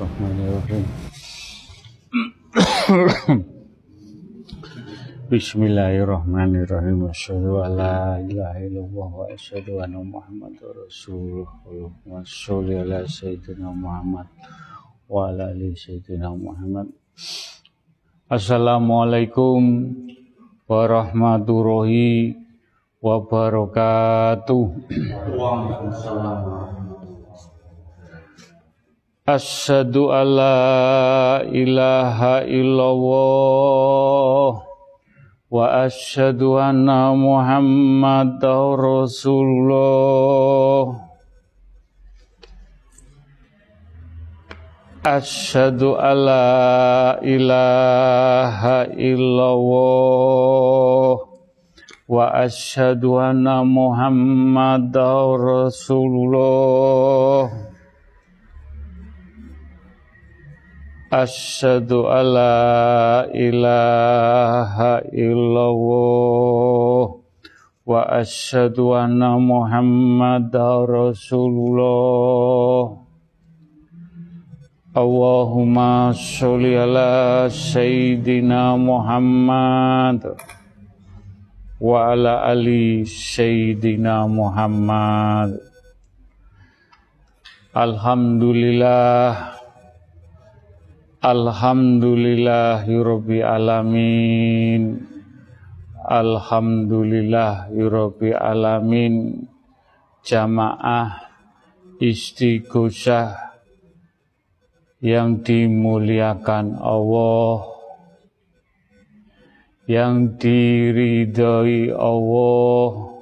Bismillahirrahmanirrahim. Bismillahirrahmanirrahim. Asyhadu an la ilaha illallah wa asyhadu anna Muhammadar Rasulullah. Allahumma sholli ala sayyidina Muhammad wa ala ali sayyidina Muhammad. Assalamualaikum warahmatullahi wabarakatuh. Waalaikumsalam. Asyhadu alla ilaha illallah wa asyhadu anna Muhammadar Rasulullah. Asyhadu alla ilaha illallah wa asyhadu anna Muhammadar Rasulullah. Asyhadu alla ilaha illallah wa asyhadu anna Muhammadar Rasulullah. Allahumma sholli ala sayyidina Muhammad wa ala ali sayyidina Muhammad. Alhamdulillah Alhamdulillahirabbil alamin. Alhamdulillahirabbil alamin. Jamaah istighosah yang dimuliakan Allah yang diridhoi Allah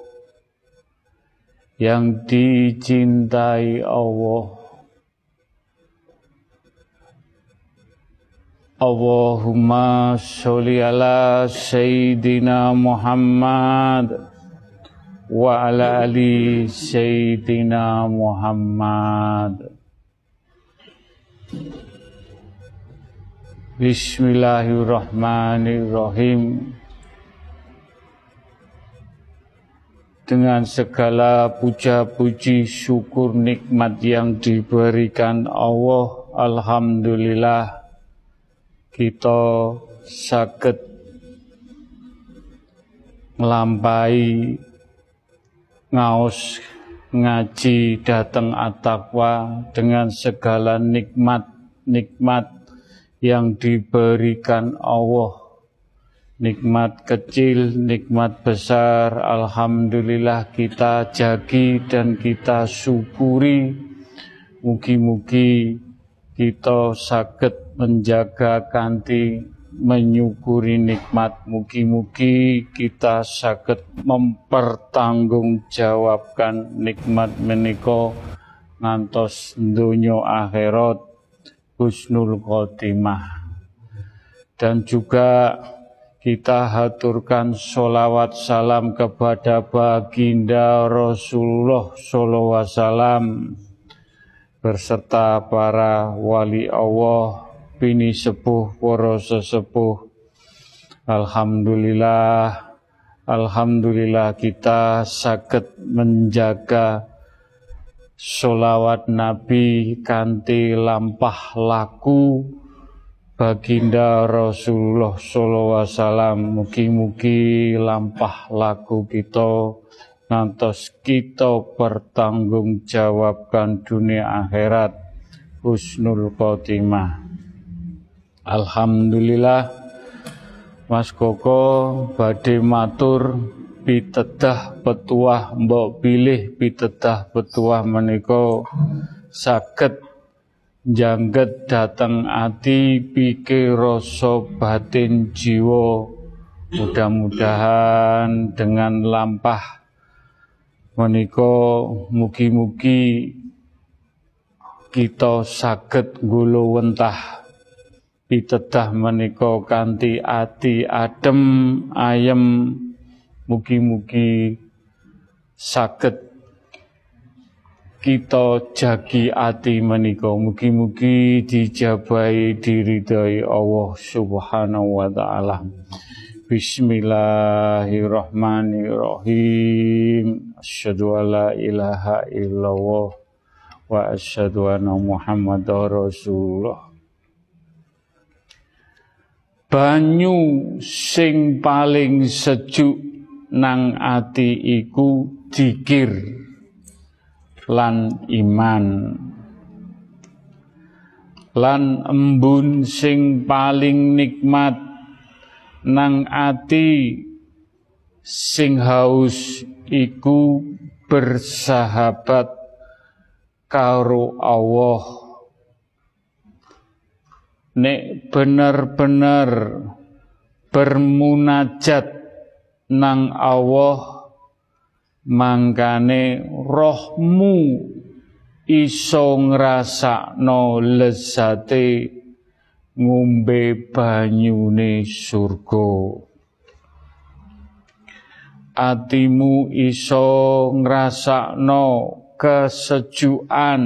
yang dicintai Allah Allahumma sholli ala Sayyidina Muhammad wa ala ali Sayyidina Muhammad. Bismillahirrahmanirrahim. Dengan segala puja-puji syukur nikmat yang diberikan Allah, Alhamdulillah kita sakit melampai ngaos ngaji datang atakwa dengan segala nikmat-nikmat yang diberikan Allah nikmat kecil, nikmat besar, Alhamdulillah kita jagi dan kita syukuri. Mugi-mugi kita sakit menjaga kanti menyukuri nikmat mugi-mugi kita sakit mempertanggungjawabkan nikmat meniko ngantos dunia akhirat husnul khotimah. Dan juga kita haturkan solawat salam kepada baginda Rasulullah Sallallahu Alaihi Wasallam berserta para wali Allah bini sepuh, para sesepuh. Alhamdulillah, Alhamdulillah kita sakit menjaga solawat Nabi kanti lampah laku baginda Rasulullah sallallahu alaihi mugi-mugi lampah laku kita nantos kita pertanggungjawabkan dunia akhirat. Husnul khotimah Alhamdulillah Mas Koko badhe matur pitedah petuah mbok pilih pitedah petuah menika saged jangget dateng ati pikir rasa batin jiwa. Mudah-mudahan dengan lampah menika mugi-mugi kita saged gulu wentah pitedah menika kanthi ati adem ayem mugi-mugi saged kita jagi ati menika. Mugi-mugi dijabahi diridhoi Allah Subhanahu wa taala. Bismillahirrahmanirrahim. Asyhadu alla ilaha illallah wa asyhadu anna Muhammadar Rasulullah banyu sing paling sejuk nang ati iku lan iman. Lan embun sing paling nikmat nang ati sing haus iku bersahabat karo Allah nek bener-bener bermunajat nang Allah mangkane rohmu iso ngrasakno lezate ngombe banyune surga. Atimu iso ngrasakno kesejukan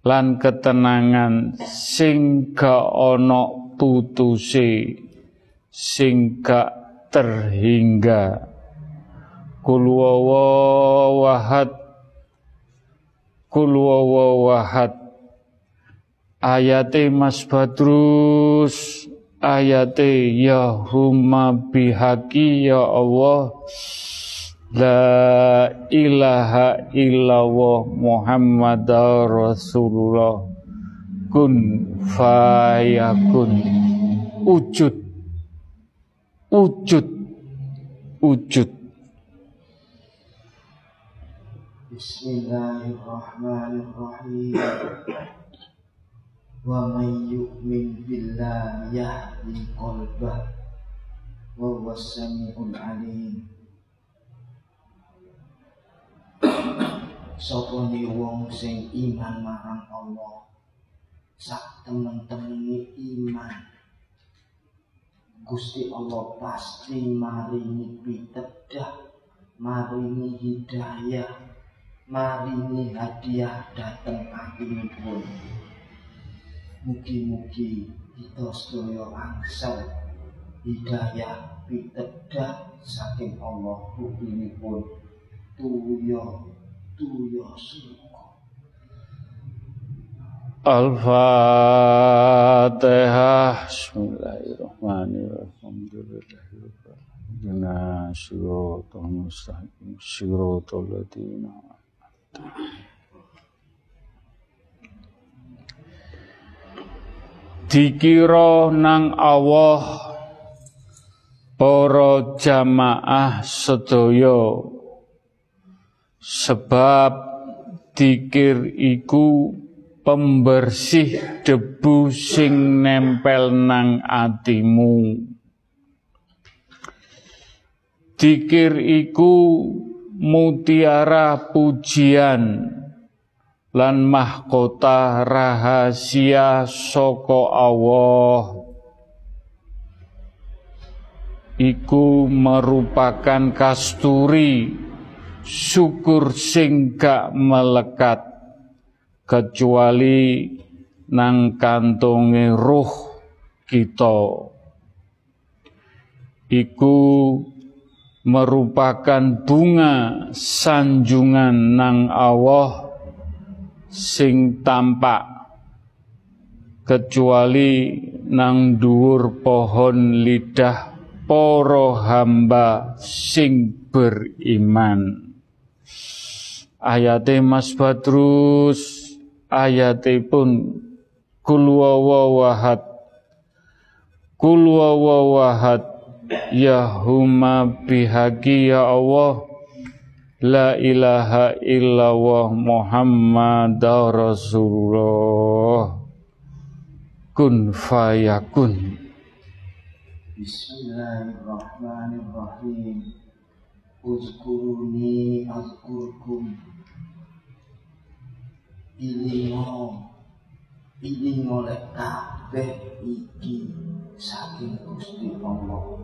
lan ketenangan sing gak ana putuse sing terhingga. Kul wahad kul wahad. Ayate Mas Badrus ayate ya huma bihaqi ya Allah La ilaha illallah Muhammad Rasulullah. Kun fayakun. Wujud. Wujud. Wujud. Bismillahirrahmanirrahim. Wa man yu'min billahi yahdi qalbah Wa huwa sami'ul alim Sapa wong sing iman marang Allah? Sak temen-temene iman. Gusti Allah pasti maringi pitedah maringi hidayah maringi hadiah dateng pun Mugi-mugi kita sedaya angsal hidayah pitedah saking Allah pun tuyo Al-Fatihah. Bismillahirrahmanirrahim. Alhamdulillah Syiratul mustaqim. Syiratul ladina Dikira nang Allah Para jamaah sedaya Sebab dikir iku pembersih debu sing nempel nang atimu. Dikir iku mutiara pujian lan mahkota rahasia soko Allah iku merupakan kasturi syukur sing melekat kecuali nang kantonge ruh kita. Iku merupakan bunga sanjungan nang Allah sing tampak kecuali nang dhuwur pohon lidah poro hamba sing beriman ayate Mas Badrus ayate pun kul wawahad kul wawahad ya huma bihaqi ya Allah. La ilaha illallah Muhammad Rasulullah. Kun fayakun. Bismillahirrahmanirrahim. Uzkuruni azkurkum ilingo ilingo lek kabeh iki saking Gusti Allah.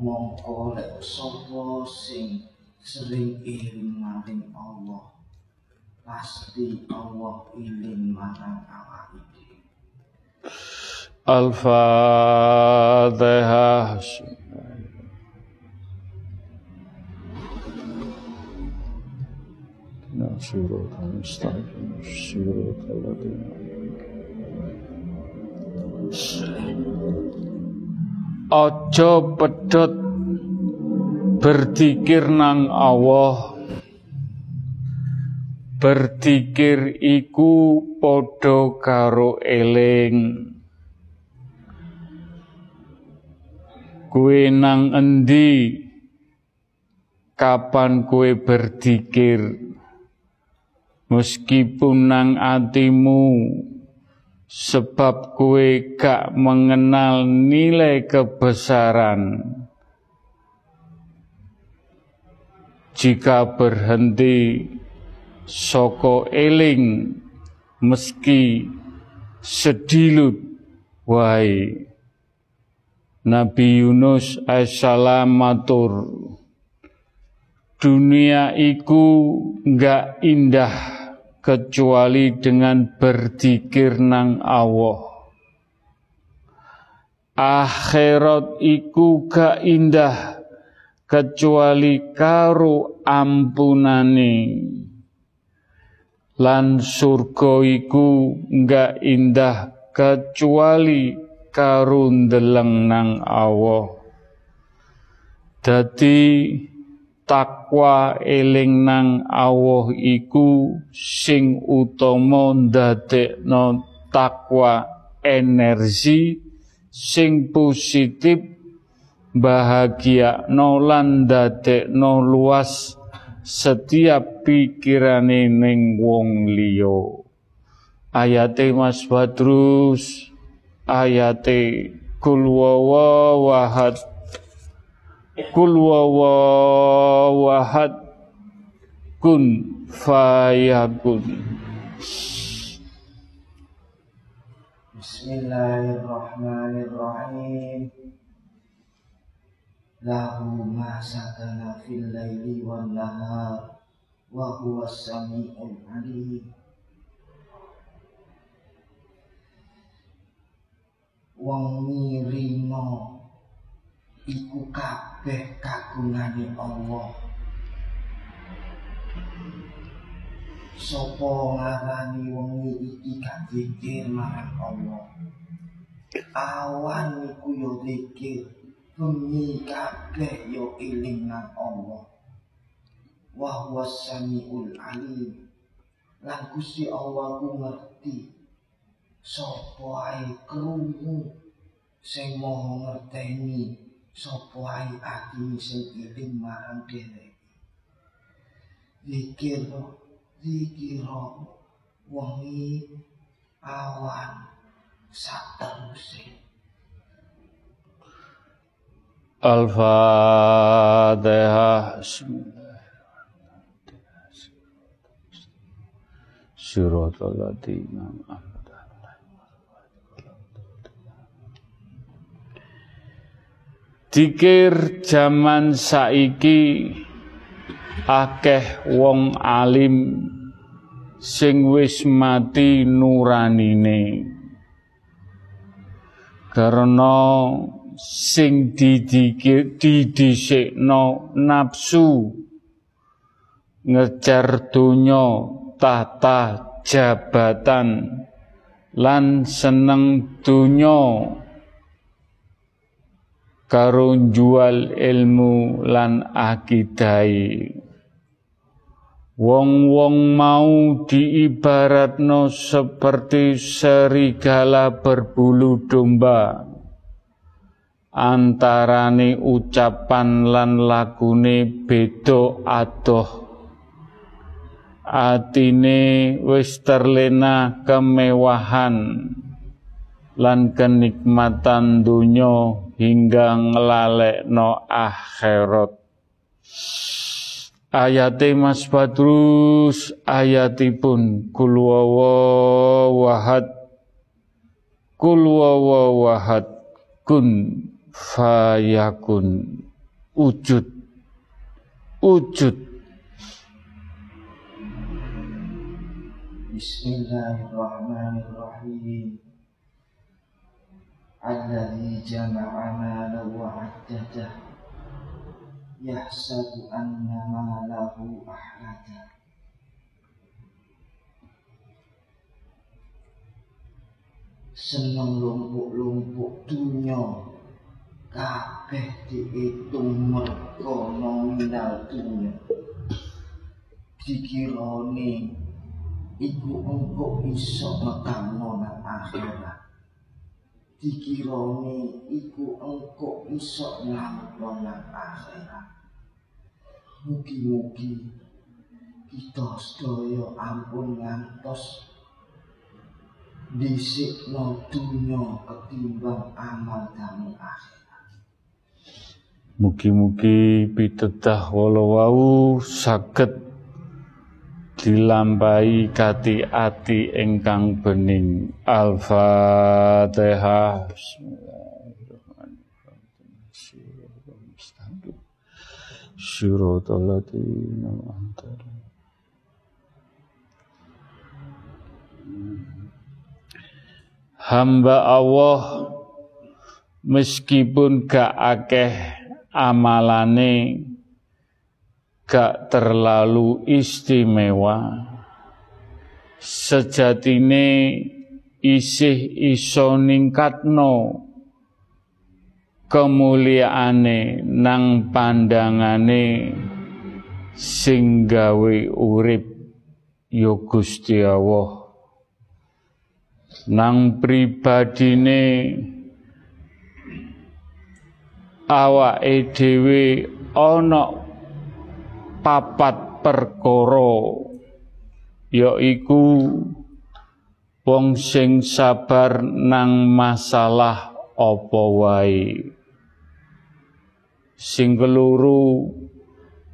Mongko lek sapa sing sering iling maring Allah pasti Allah iling marang awake dhewe. Al-Fatihah اهدنا صراط المستقيم صراط الذين Ojo pedot berzikir nang Allah Berzikir iku podo karo eling Kue nang endi kapan kue berzikir Meskipun nang atimu sebab kue gak mengenal nilai kebesaran. Jika berhenti soko eling meski sedilut wahai Nabi Yunus alaihissalam matur dunia iku enggak indah kecuali dengan berzikir nang Allah akhirat iku gak indah kecuali karo ampunane lan surga iku enggak indah kecuali karun deleng nang Allah. Dadi takwa eling nang Allah iku sing utama ndadekno takwa energi sing positif bahagia no lan dadekno luas setiap pikirane ning wong liya. Ayate Mas Badrus ayate kul wawahad kul wawahad kun fayakun. Bismillahirrahmanirrahim. Lahu ma sakana fil laili wan nahar wa huwas samiul alim. Wong mirino iku kabeh kagungane Allah. Sopo ngarani wong iki gak zikir marang Allah? Awan iku yo zikir bengi kabeh yo eling nang Allah. Wa huwa samiul alim. Lan Gusti Allah ku ngerti sapa ae krungu sing moho ngerteni sapa ae ati sing eling marang dhewe zikir zikir wengi awan sateruse Al-Fatihah Suratul Ladzina Dikir zaman saiki akeh wong alim sing wis mati nuranine. Karena sing didikir didhisikno nafsu ngejar donya tata jabatan lan seneng donya karo jual ilmu lan akidai. Wong-wong mau diibaratno seperti serigala berbulu domba. Antarane ucapan lan lagune beda adoh. Atine wis terlena kemewahan lan kenikmatan dunya hingga nglalekno akhirat. Ayate Mas Badrus ayatipun kul wawahad kul wawahad kun fayakun. Wujud wujud. Bismillahirrahmanirrahim الذي جمع مالا وعدده يحسب أن ماله أحلته seneng lumpuk-lumpuk dunia. Kabeh dihitung mergo nominal dunya dikirone iku engko iso nekano nang akhirat. Dikirone iku engko iso ngamplon nang akhirat. Mugi-mugi kita sedaya ampun ngantos dhisikno dunya ketimbang amal kami akhirat. Mugi-mugi pitedah wala wau saged dilampahi kati ati ingkang bening. Al-Fatihah. Hamba Allah meskipun gak akeh amalane gak terlalu istimewa. Sejatine isih iso ningkatno kemuliaane nang pandangane sing gawe urip ya Gusti Allah. Nang pribadine awake dhewe ana papat perkara yaiku wong sing sabar nang masalah apa wae. Sing keluru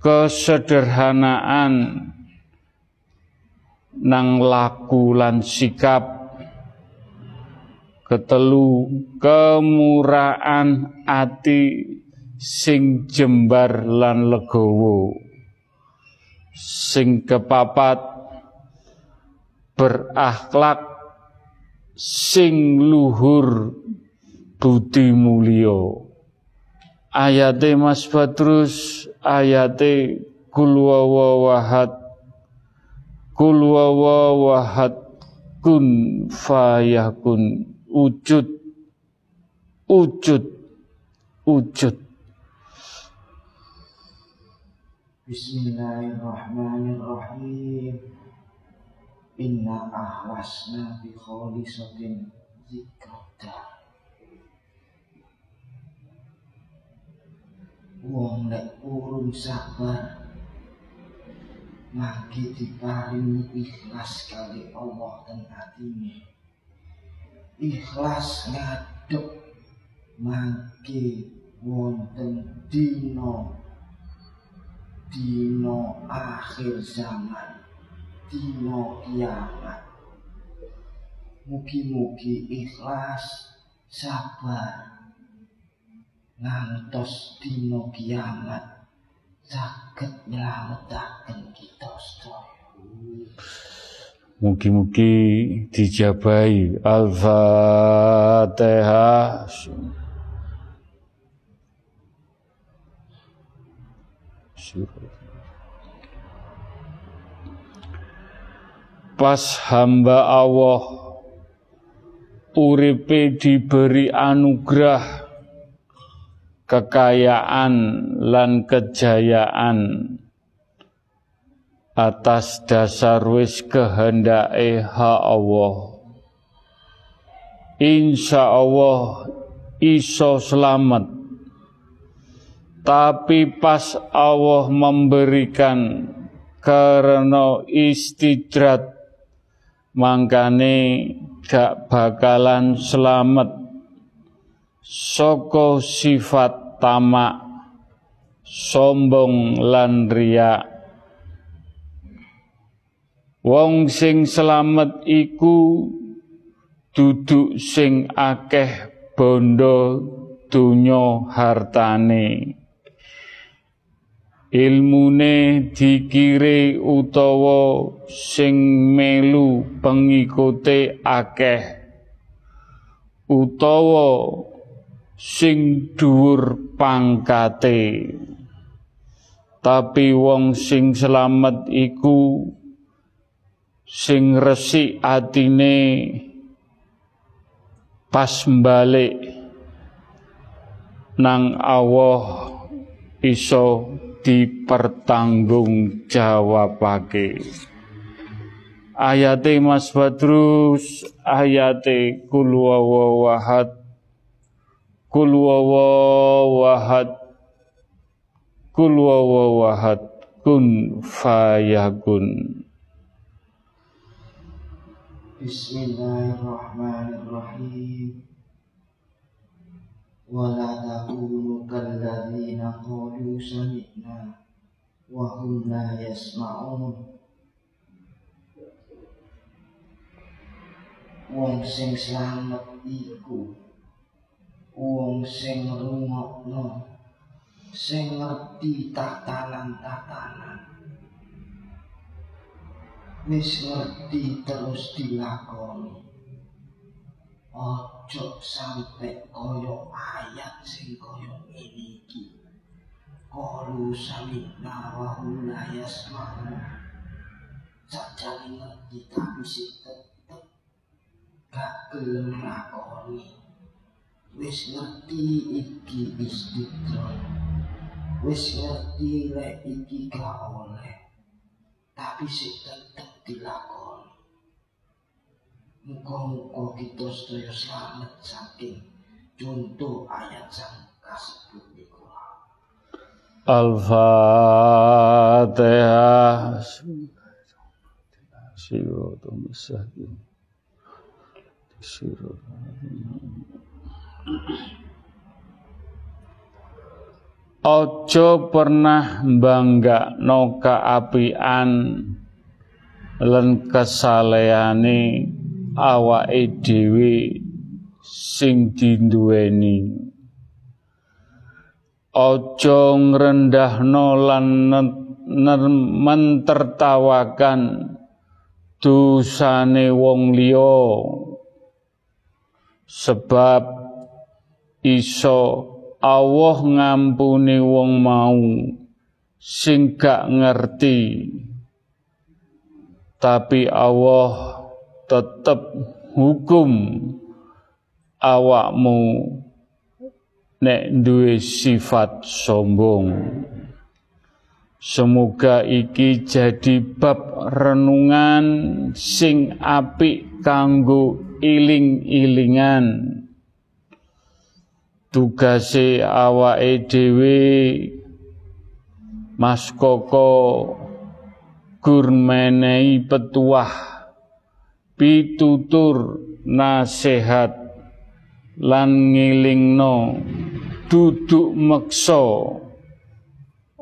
kesederhanaan nang laku lan sikap ketelu kemurahan ati sing jembar lan legowo sing kepapat berakhlak sing luhur budi mulya. Ayate Mas Badrus ayate kul wahad kul wahad kun fayakun wujud wujud wujud Bismillahirrahmanirrahim. Inna ahlasna bi kholisatin zikrata Wong lek urun sabar Maki diparingi ikhlas kali Allah dan hatinya Ikhlas ngadep Maki wonten dino dino akhir zaman. Dino kiamat. Mugi-mugi ikhlas sabar. Ngantos dino kiamat saged nyelametaken kita sedaya. Mugi-mugi dijabai Al-Fatihah. Pas hamba Allah uripe diberi anugerah kekayaan lan kejayaan atas dasar wis kehendake ha Allah. Insya Allah iso selamat tapi pas Allah memberikan karena istidrat mangkane gak bakalan selamat. Soko sifat tamak sombong lan wong sing selamat iku duduk sing akeh bondo dunyo hartane ilmune dikire utawa sing melu pengikute akeh. Utawa sing dhuwur pangkate. Tapi wong sing selamat iku sing resik atine pas balik nang Allah iso dipertanggung jawabake ayate Mas Badrus ayate kul wawahad kul wawahad kul wawahad kun fayakun. Bismillahirrahmanirrahim ولا تكونوا كالذين قالوا سمعنا وهم لا يسمعون wong sing slamet iku wong sing rungokno sing ngerti tatanan-tatanan wis ngerti terus dilakoni Ojo sampe koyo ayat sing koyo ini iki. Kalu samina wa hum la yasma'un sajane ngerti tapi sing gak gelem lakoni. Wis ngerti iki istidrol wis ngerti lek iki gak oleh. Tapi sing tetep dilakoni muka-muka kita sedaya selamat saking contoh ayat sang kasebut niku Al-Fatihah. Siratul Mustaqim Ojo pernah bangga no keapian lan kesaleane awake dhewe sing dinduweni. Ojo ngrendahno lan mentertawakan dosane wong liya. Sebab iso Allah ngampuni wong mau sing gak ngerti. Tapi Allah tetep hukum awakmu nek duwe sifat sombong. Semoga iki jadi bab renungan sing apik kanggo iling-ilingan. Tugase awake dhewe Mas Koko gur menehi petuah pitutur nasihat lan ngilingno duduk meksa.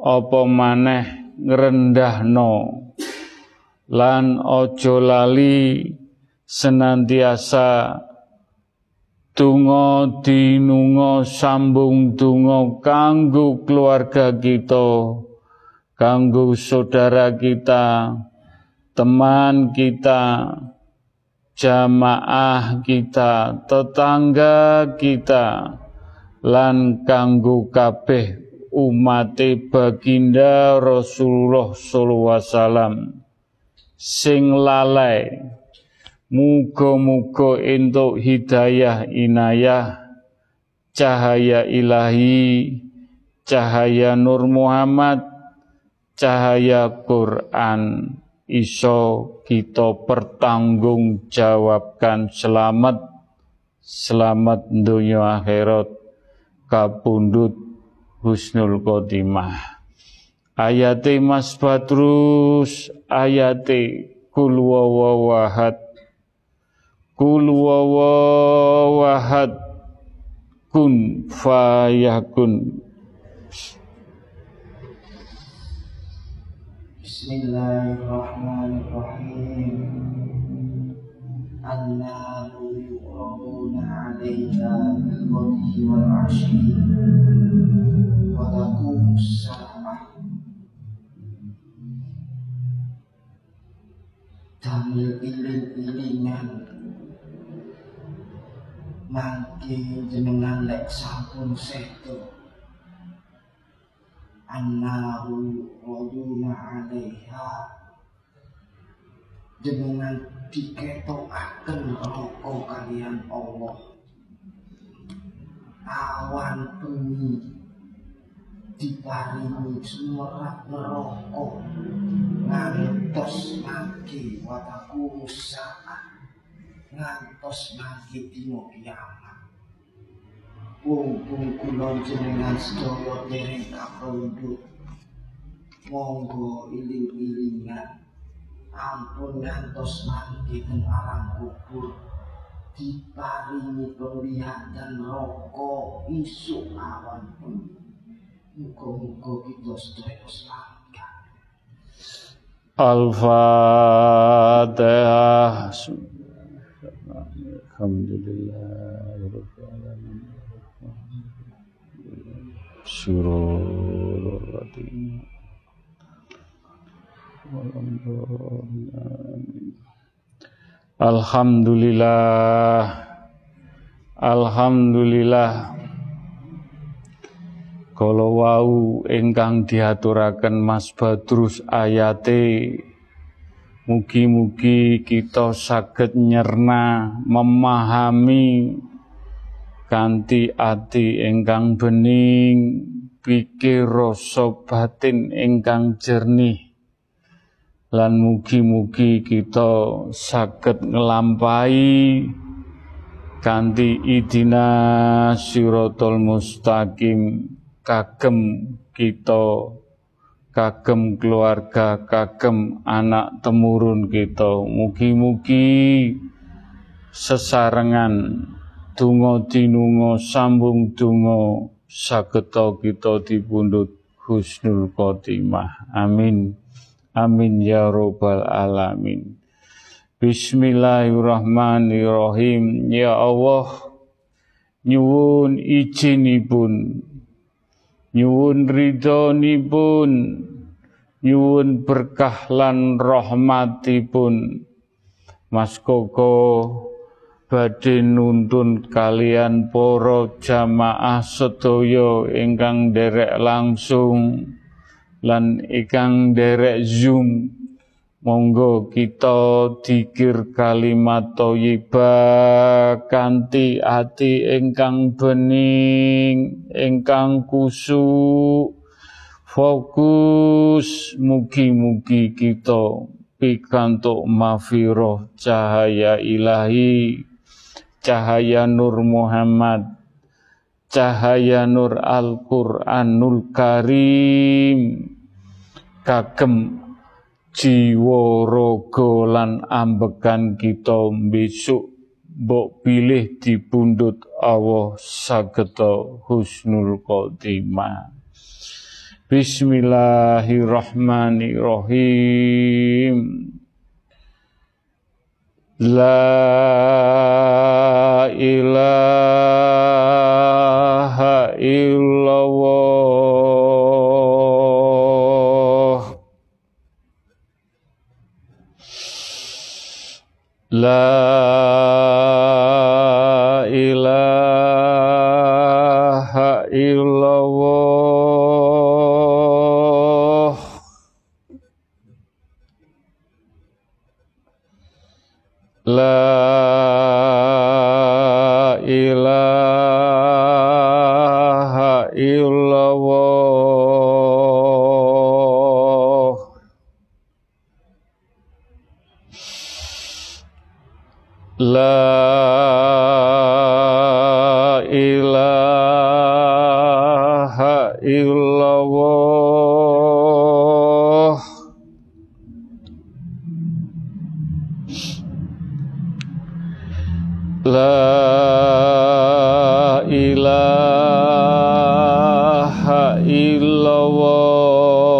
Apa maneh ngrendahno? Lan aja lali senantiasa tungo dinungo sambung tungo kanggo keluarga kita kanggo saudara kita teman kita jamaah kita tetangga kita lan kanggo kabeh umat baginda Rasulullah sallallahu alaihi wasallam sing lalai. Muga-muga entuk hidayah inayah cahaya ilahi, cahaya Nur Muhammad, cahaya Quran iso kita pertanggung jawabkan selamat selamat dunia akhirat kapundut husnul khotimah. Ayate Mas Badrus ayate kul wawahad Kul wawahad kun fayakun Bismillahirrahmanirrahim. Alaiha bil-ghadhi wal-ashi Wa takum sa'ah Damil iling-ilingan mangke jenengan lek sampun sedo annahu waduna alaiha. Jenengan diketokaken roko kalian Allah. Awan bengi diparingi sumerak neraka. Ngantos mangke wataku musaat ngantos mangke dina kiamat Wong-wong kula jenengan sedaya dereng monggo iling-ilingan. Ampun ngantos teng alam kubur. Diparingi penglihatan rokok isuk awan pun. Muga-muga kita sedaya selamat. Al-Fatihah. Alhamdulillah. Surah Al-Fatihah Alhamdulillah. Alhamdulillah. Kalau wau ingkang diaturaken Mas Badrus ayate Mugi-mugi kita saged nyerna memahami kanthi ati ingkang bening pikir rasa batin ingkang jernih. Lan mugi-mugi kita saged ngelampai kanthi idina siratal mustaqim. Kagem kita kagem keluarga kagem anak temurun kita. Mugi-mugi sesarengan donga dinunga sambung donga sageta kita dipundhut husnul khotimah amin Amin ya robbal alamin. Bismillahirrahmanirrahim. Ya Allah, nyuwun izinipun, nyuwun ridhonipun, nyuwun berkah lan rahmatipun. Mas Koko badhe nuntun kalian para jamaah sedaya ingkang derek langsung lan ikang derek zoom. Monggo kita dikir kalimat thayyibah kanthi ati ingkang bening ingkang kusuk. Fokus mugi-mugi kita pikantuk mafiroh cahaya ilahi cahaya Nur Muhammad. Cahaya Nur Al-Quranul Karim. Kagem jiwa raga lan ambekan kita besok mbok pilih dipundhut Allah sageta husnul khotimah. Bismillahirrahmanirrahim La ilaha illallah. La illallah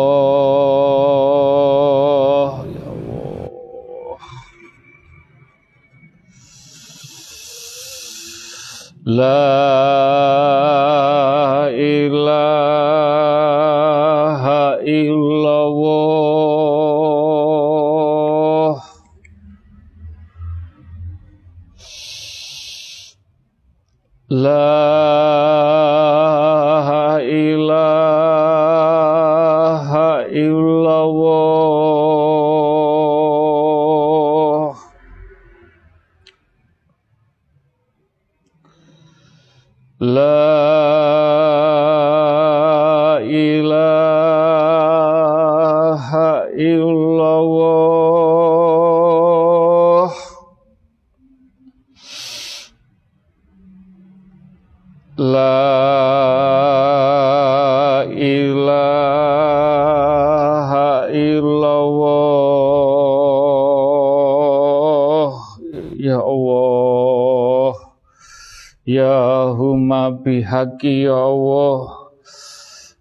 bihaqi ya Allah.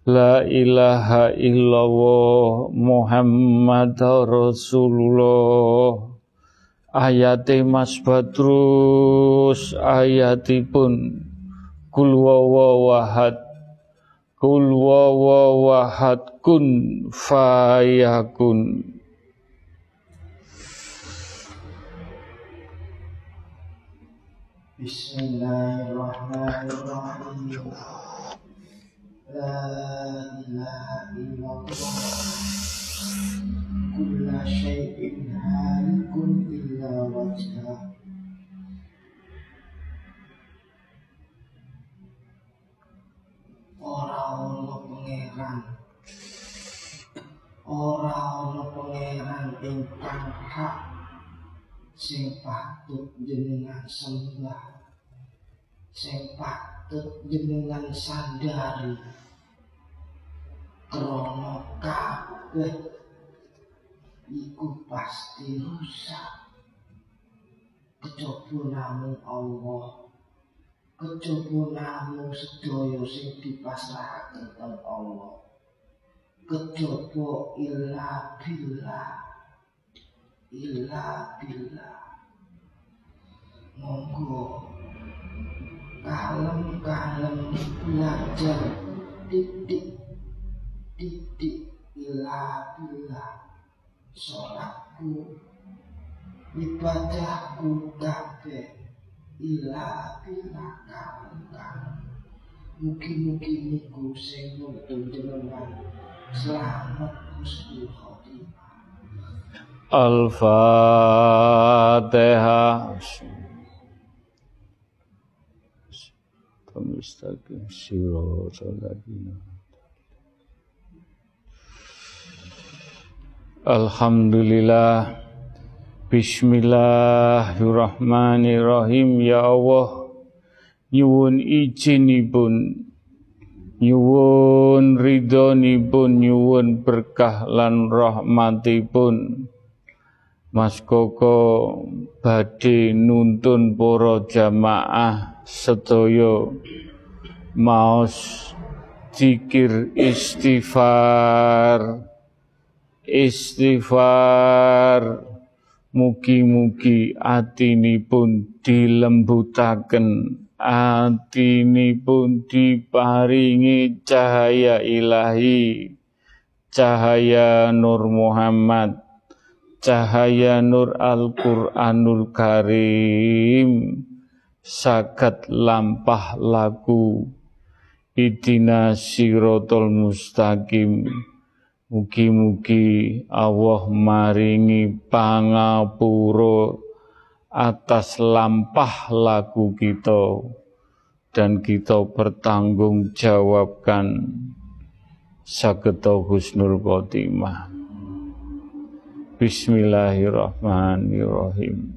La ilaha illallah Muhammad Rasulullah. Ayati Mas Badrus ayatipun. Kul wawahad Kul wawahad kun fayakun. Bismillahirrahmanirrahim. Patut jenengan sembah. Sing patut jenengan sandari. Krono kabeh. Iku pasti rusak. Kejaba namung Allah. Kejaba namung sedaya sing dipasrahaken teng Allah. Kejaba illa billah. Illa billah monggo. Kalem-kalem belajar. Titik titik illa billah sholatku. Ibadahku kabeh. Illa billah kalem-kalem Mugi-mugi niku sing nuntun jenengan selamat husnul khotimah. Al-Fatihah. Alhamdulillah. Bismillahirrahmanirrahim. Ya Allah. Nyuwun izinipun Nyuwun ridhonipun Nyuwun berkah lan rahmatipun Mas Koko badhe nuntun para jamaah sedaya maos zikir istighfar. Istighfar. Mugi-mugi atinipun dilembutaken atinipun diparingi cahaya ilahi cahaya Nur Muhammad cahaya Nur Al-Qur'anul Karim sakat lampah laku idina sirotol mustaqim Mugi-mugi Allah maringi pangapuro atas lampah laku kita dan kita bertanggung jawabkan sageta husnul khotimah. Bismillahirrahmanirrahim.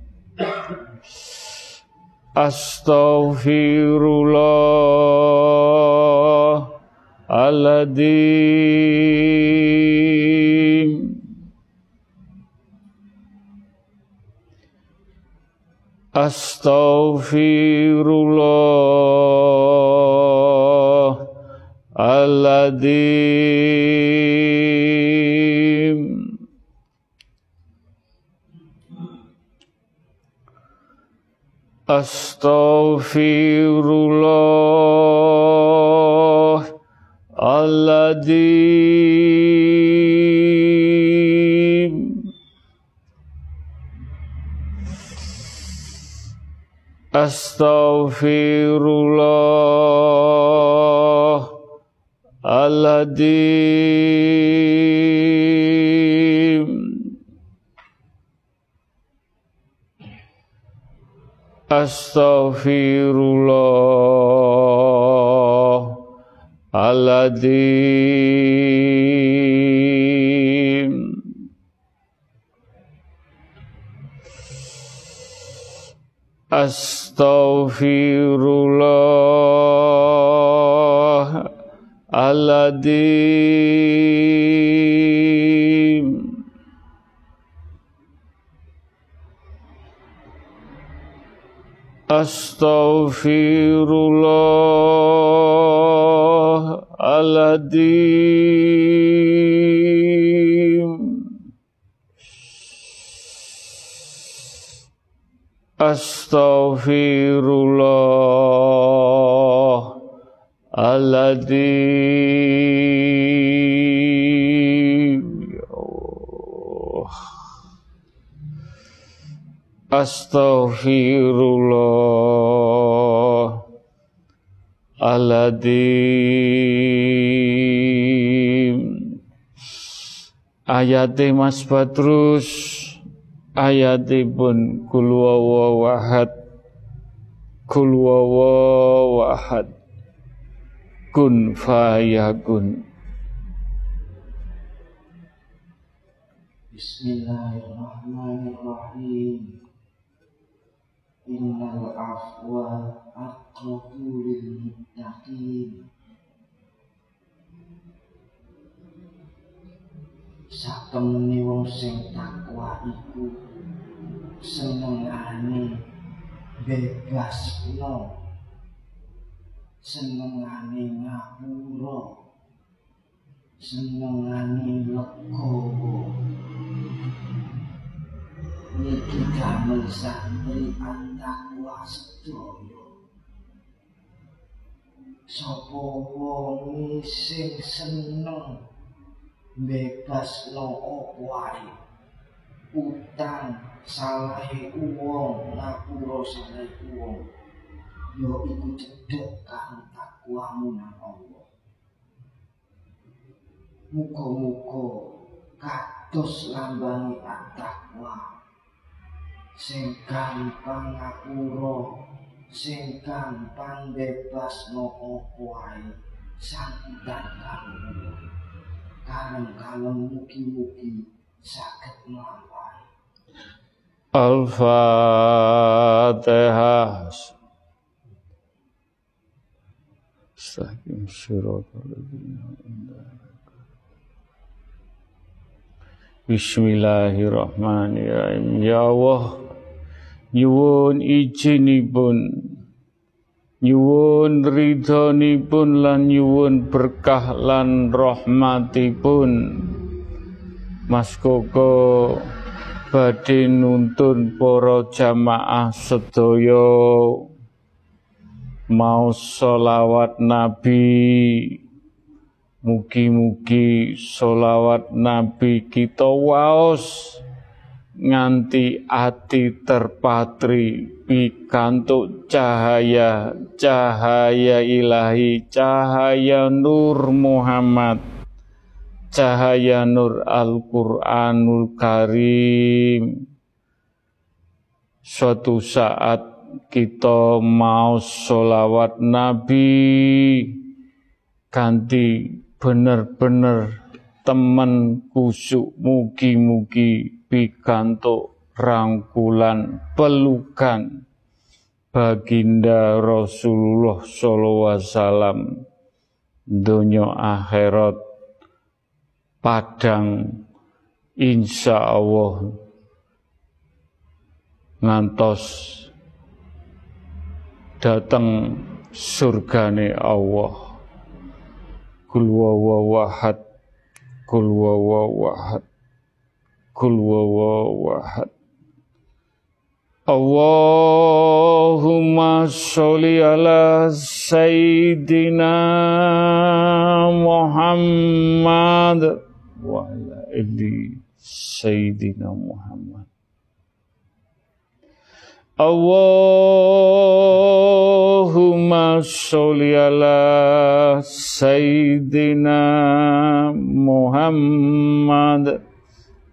astaghfirullahaladzim astaghfirullahaladzim Astaghfirullahaladzim Astaghfirullahaladzim Astaghfirullahaladzim. aladzim astaghfirullah aladim. Astaghfirullah aladim. Ya astaghfirullah. Ayati Mas Badrus Ayatipun Kulwawa Wahad Kulwawa Wahad Kun Fayakun Bismillahirrahmanirrahim. Innal afwa aqrabu lil muttaqin Satemene wong sing takwa iku senengane bebasno senengane ngapura. Senengane legowo niki damel santri antakwa sedaya sapa wong sing seneng bebas no wae utang salahe wong ngapura salahe wong yo iku cedhek karo takwamu nang Allah. Muga-muga kados lambani takwa. Sing gampang ngapura sing gampang bebas no apa wae santan karo kalem-kalem mugi-mugi siratal Bismillahirrahmanirrahim. Ya Allah nyuwun izinipun nyuwun ridhonipun lan nyuwun berkah lan rahmatipun. Mas Koko badhe nuntun para jamaah sedaya mau solawat Nabi. Mugi-mugi solawat Nabi kita waos nganti ati terpatri pikantuk cahaya cahaya ilahi cahaya nur Muhammad cahaya nur Al-Qur'anul Karim. Suatu saat kita mau solawat Nabi ganti bener-bener temen kusuk mugi-mugi pikantuk rangkulan pelukan baginda Rasulullah sallallahu alaihi wasallam dunia akhirat padang insya Allah ngantos datang surgane Allah kul wawahad kul wawahad Allahumma sholli ala sayyidina Muhammad wa ala ali sayyidina Muhammad Allahumma sholli ala sayyidina Muhammad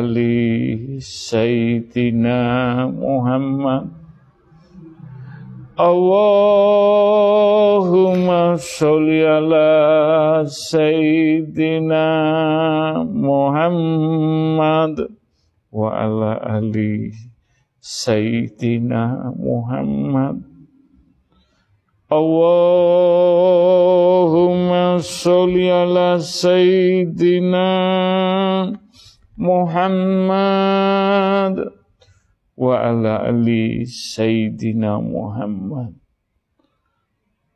ali Sayyidina Muhammad Allahumma sholli ala Sayyidina Muhammad wa ala ali Sayyidina Muhammad. Allahumma sholli ala Sayyidina Muhammad. Allahumma sholli ala Sayyidina Muhammad wa ala ali Sayyidina Muhammad.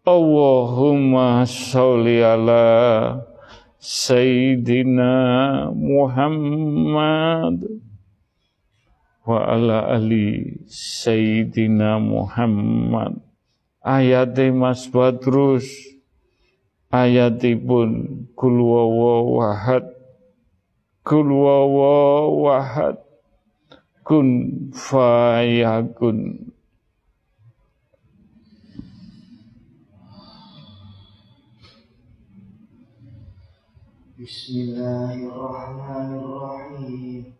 Allahumma sholli ala Sayyidina Muhammad ala ali Sayyidina Muhammad ayat Mas Badrus ayatipun kul wahad Kul wahad kun fayakun. Bismillahirrahmanirrahim.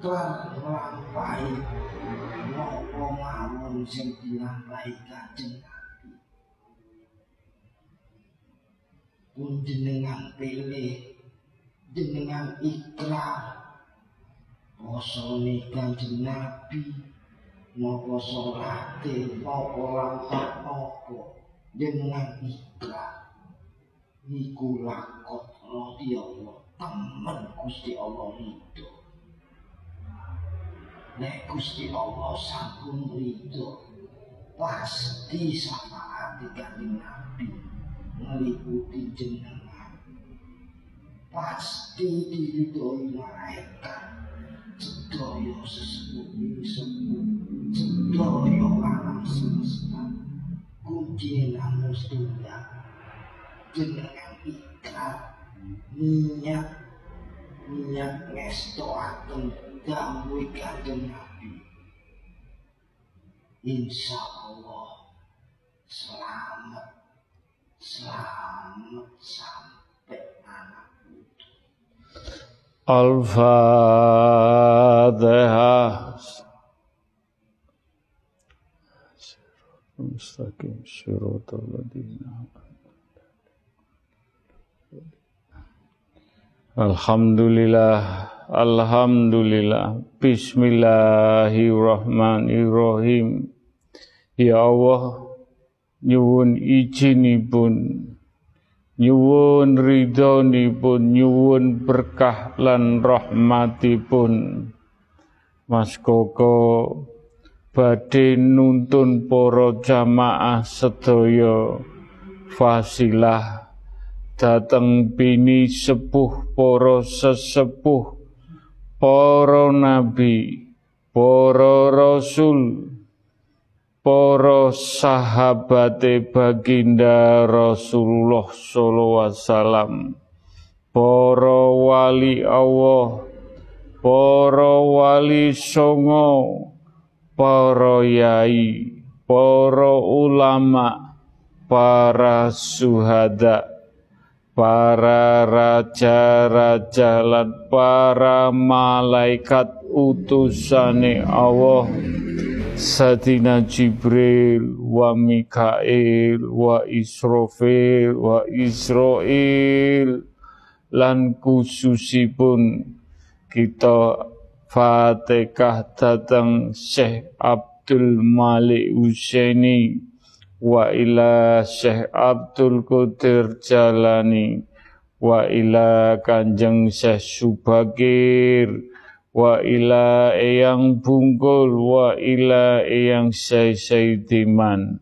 iklan nglampahi napa mawon sing dilampahi Kanjeng Nabi. Pun jenengan pilih dengan ikrar poso kanjeng Nabi mau salate mau lampat nopo dengan ikrar niku lakot Allah temen Gusti Allah itu Nek Gusti Allah sampun ridho pasti sama hati kanjeng Nabi meliputi jenengan. Pasti diridhoi malaikat sedaya sesepuh ini sepuh sedaya alam semesta. Kunci namun setunggal jenengan ikrar niat niat ngestoaken kanjeng Nabi. Insya Allah selamat. Selamat sampai anak Al-Fatihah. Mustaqim. Syurutul ladina. Alhamdulillah, Alhamdulillah, Bismillahirrahmanirrahim. Ya Allah, nyuwun izinipun nyuwun ridhonipun nyuwun berkah lan rahmatipun Mas Koko badhe nuntun para jamaah sedaya fasilah dateng bini sepuh para sesepuh para nabi, para rasul, para sahabate baginda Rasulullah sallallahu alaihi wasallam, para wali Allah, para wali songo, para yai, para ulama, para suhada, para raja-raja lan para malaikat utusane Allah Sadina Jibril wa Mikail wa Israfil wa Israel lan khususipun kita Fatihah datang Syekh Abdul Malik Husaini wa ila Syekh Abdul Qadir Jalani. Wa ila Kanjeng Syekh Subagir. Wa ila Eyang Bungkul. Wa ila Eyang Syekh Saidiman.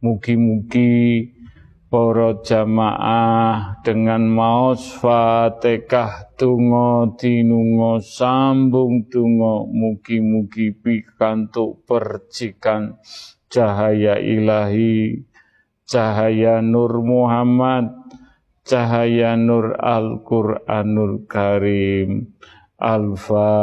Mugi-mugi para jamaah dengan maos Fatihah tungo dinungo sambung tungo mugi-mugi pikantuk percikan cahaya ilahi, cahaya Nur Muhammad, cahaya Nur Al-Quranul Karim. Al-Fatihah.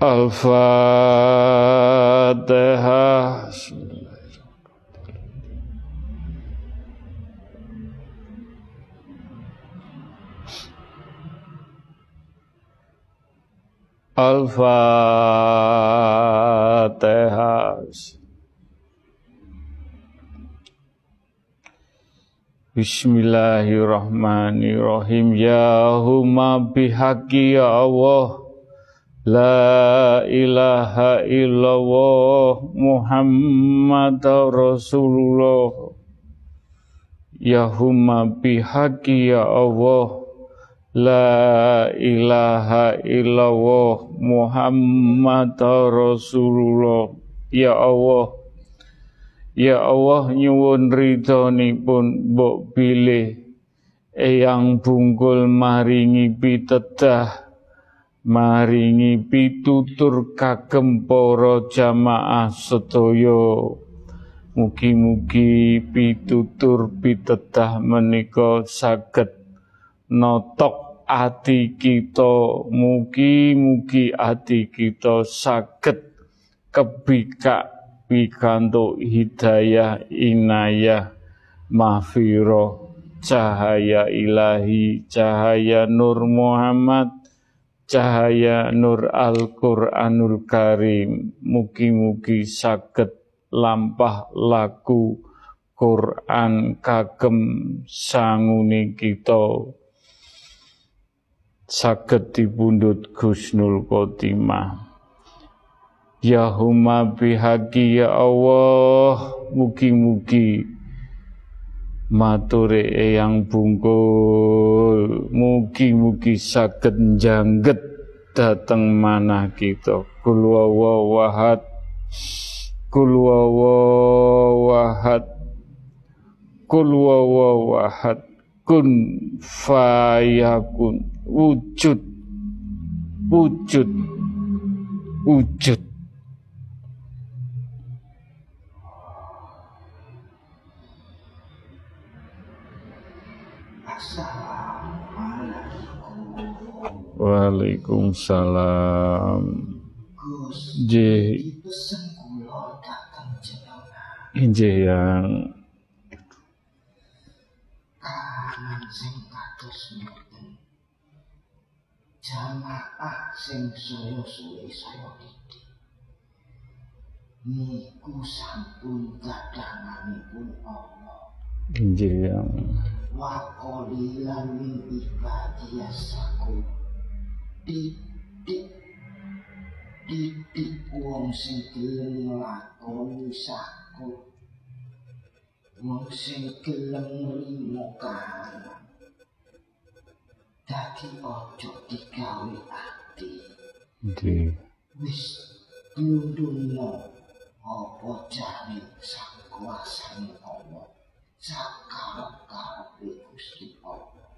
Al-Fatihah. Al-Fatihah. Bismillahirrahmanirrahim. Ya huma bihaqi ya Allah. La ilaha illallah Muhammad Rasulullah. Ya huma bihaqi ya Allah La ilaha illallah Muhammad Rasulullah. Ya Allah. Ya Allah nyuwun ridhonipun mbok pilih Eyang bungkul maringi pitedah Maringi pitutur kagem para jamaah sedaya. Mugi-mugi pitutur pitedah menika saged notok ati kita mugi-mugi ati kita saged kebikak pikantuk hidayah inayah mahfirah cahaya ilahi cahaya nur Muhammad cahaya nur Al-Qur'anul Karim. Mugi-mugi saged lampah laku Quran kagem sanguni kita saged dipundhut Gusnul Khotimah. Ya huma bihaqi ya Allah, mugi-mugi mature eyang bungkul, mugi-mugi saged jangget dateng manah kita. Kul wahad, kul wahad, kul wahad, kun fayakun wujud wujud wujud Waalaikumsalam. J. J yang jamaah sing saya suwe saya didik. Niku sampun kadanganipun Allah. Injil yang wa qalilan min ibadiyasaku didik didik wong sing gelem nglakoni saku. Wong sing gelem nrimo kahanan Dadi ojo digawe ati. Nggih. wis tundungno apa jare sang kuasane Allah? Sakarep-karepe Gusti Allah.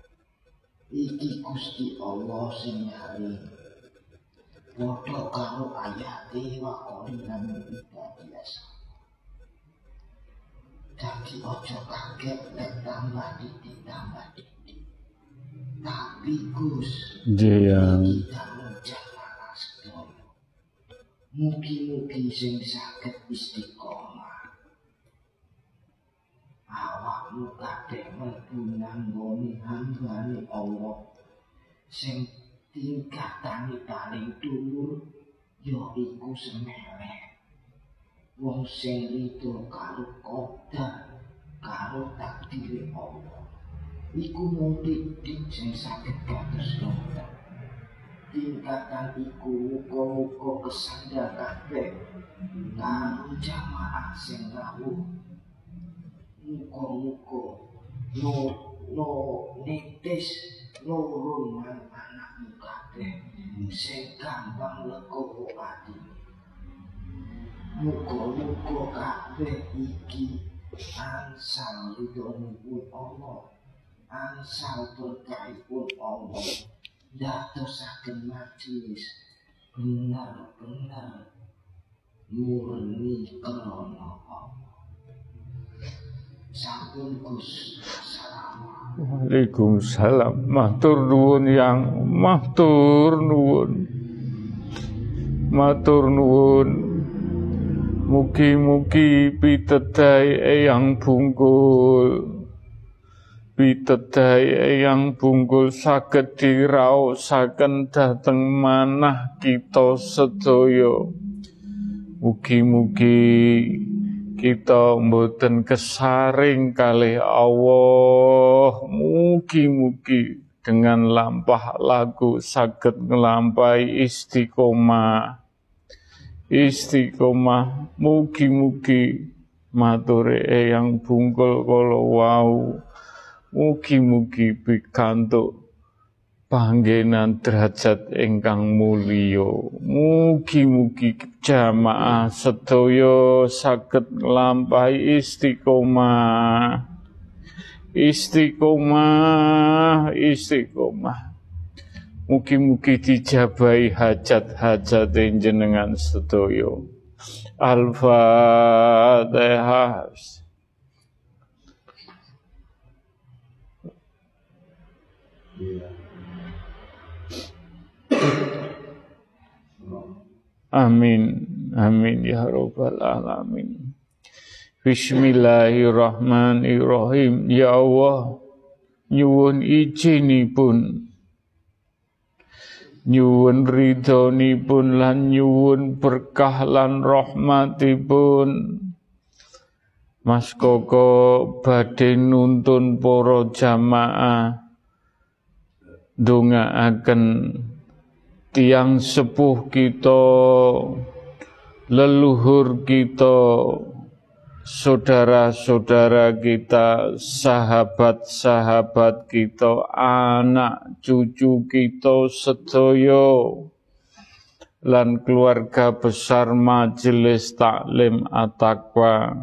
Iki Gusti Allah sing nyari. Padha karo ayate wa qalilan biasa Dadi ojo kaget nek tambah titik tambah titik tapi Gus Nggih yang kita menjaga sedoyo. Mugi-mugi sing saged istiqomah. Awakmu kabeh mlebu nanggone hambane Allah sing tingkatane paling dhuwur yaiku semeleh. Wong sing rido karo kodar karo takdir Allah. Iku titik sing saged kados dokter. tingkatan iku muga-muga kesandar kabeh karo jamaah sing rawuh. Muga-muga no no nitis nurun nang anakmu kabeh sing gampang legowo ati. Muga-muga kabeh iki ansal ridhonipun Allah ansal berkahipun Allah dadosaken majelis benar-benar murni krana Allah. Sampun Gus. Waalaikumsalam. Matur nuwun yang matur nuwun. Matur nuwun. Mugi-mugi pitedai eyang bungkul. Pitedai eyang bungkul saged diraosaken dhateng manah kita sedaya. Mugi-mugi kita mboten kesaring kalih Allah. Mugi-mugi dengan lampah lagu saged nglampahi istiqomah. Istiqomah mugi-mugi mature eyang bungkul kala wau. Mugi-mugi pikantuk panggenan derajat ingkang mulya. Mugi-mugi jamaah sedaya saged nglampahi istiqomah. Istiqomah, istiqomah. Mugi-mugi dijabahi hajat-hajat jenengan sedaya. Al-Fatihah. Amin. Amin ya rabbal alamin. Bismillahirrahmanirrahim. Ya Allah, nyuwun izinipun nyuwun ridhonipun lan nyuwun berkah lan rahmatipun Mas Koko badhe nuntun para jamaah ndongaaken tiang sepuh kita leluhur kita saudara-saudara kita, sahabat-sahabat kita, anak cucu kita sedaya lan keluarga besar majelis taklim at-taqwa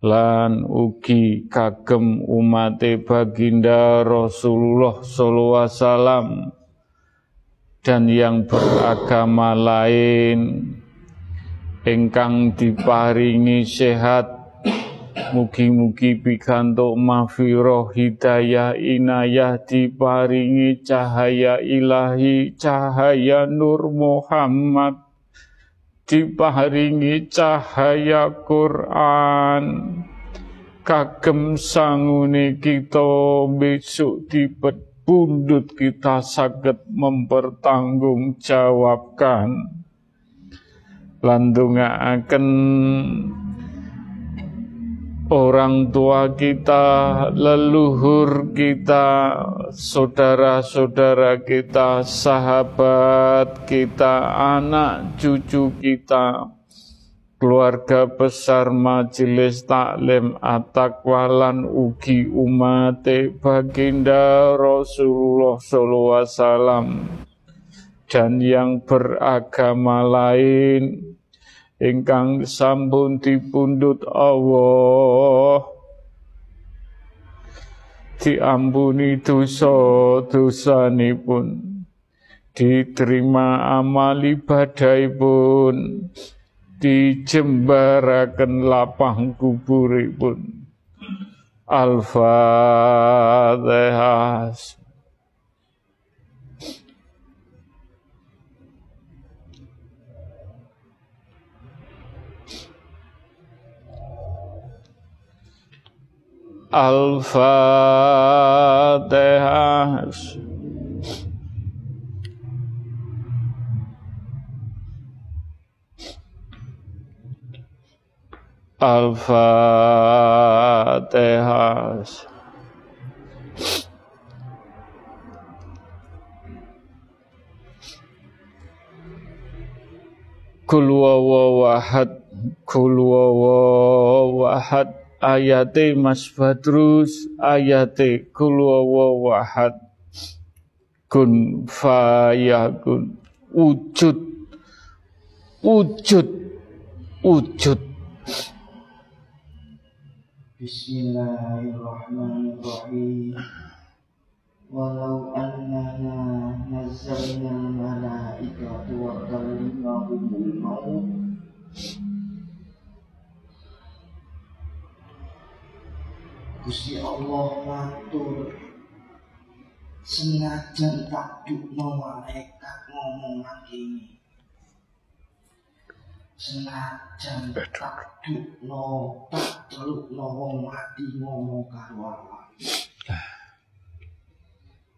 lan ugi kagem umat baginda Rasulullah sallallahu alaihi wasallam dan yang beragama lain. Ingkang diparingi sehat mugi-mugi pikantuk mahfirah hidayah inayah diparingi cahaya ilahi cahaya nur Muhammad diparingi cahaya Quran. Kagem sangune kita besok dipet pundut kita saged mempertanggungjawabkan. Landungaaken orang tua kita, leluhur kita, saudara-saudara kita, sahabat kita, anak cucu kita, keluarga besar majelis taklim atakwalan ugi umate baginda Rasulullah wasallam. Dan yang beragama lain ingkang sampun dipundhut Allah. Diampuni dosa pun diterima amal pun dijembaraken lapang kuburipun. Al-Fatihah Al-Fatihah Al-Fatihah Kul wawahad Kul wawahad ayate Mas Badrus ayate kulwawa wahad kun fayakun. Wujud. Wujud. Wujud. Bismillahirrahmanirrahim. Walau annana nazzalna malaikatu wa kalimahumul maut Gusti Allah matur senajan tak dukno malaikat ngomong ini senajan tak dukno tak telukno wong mati ngomong karo Allah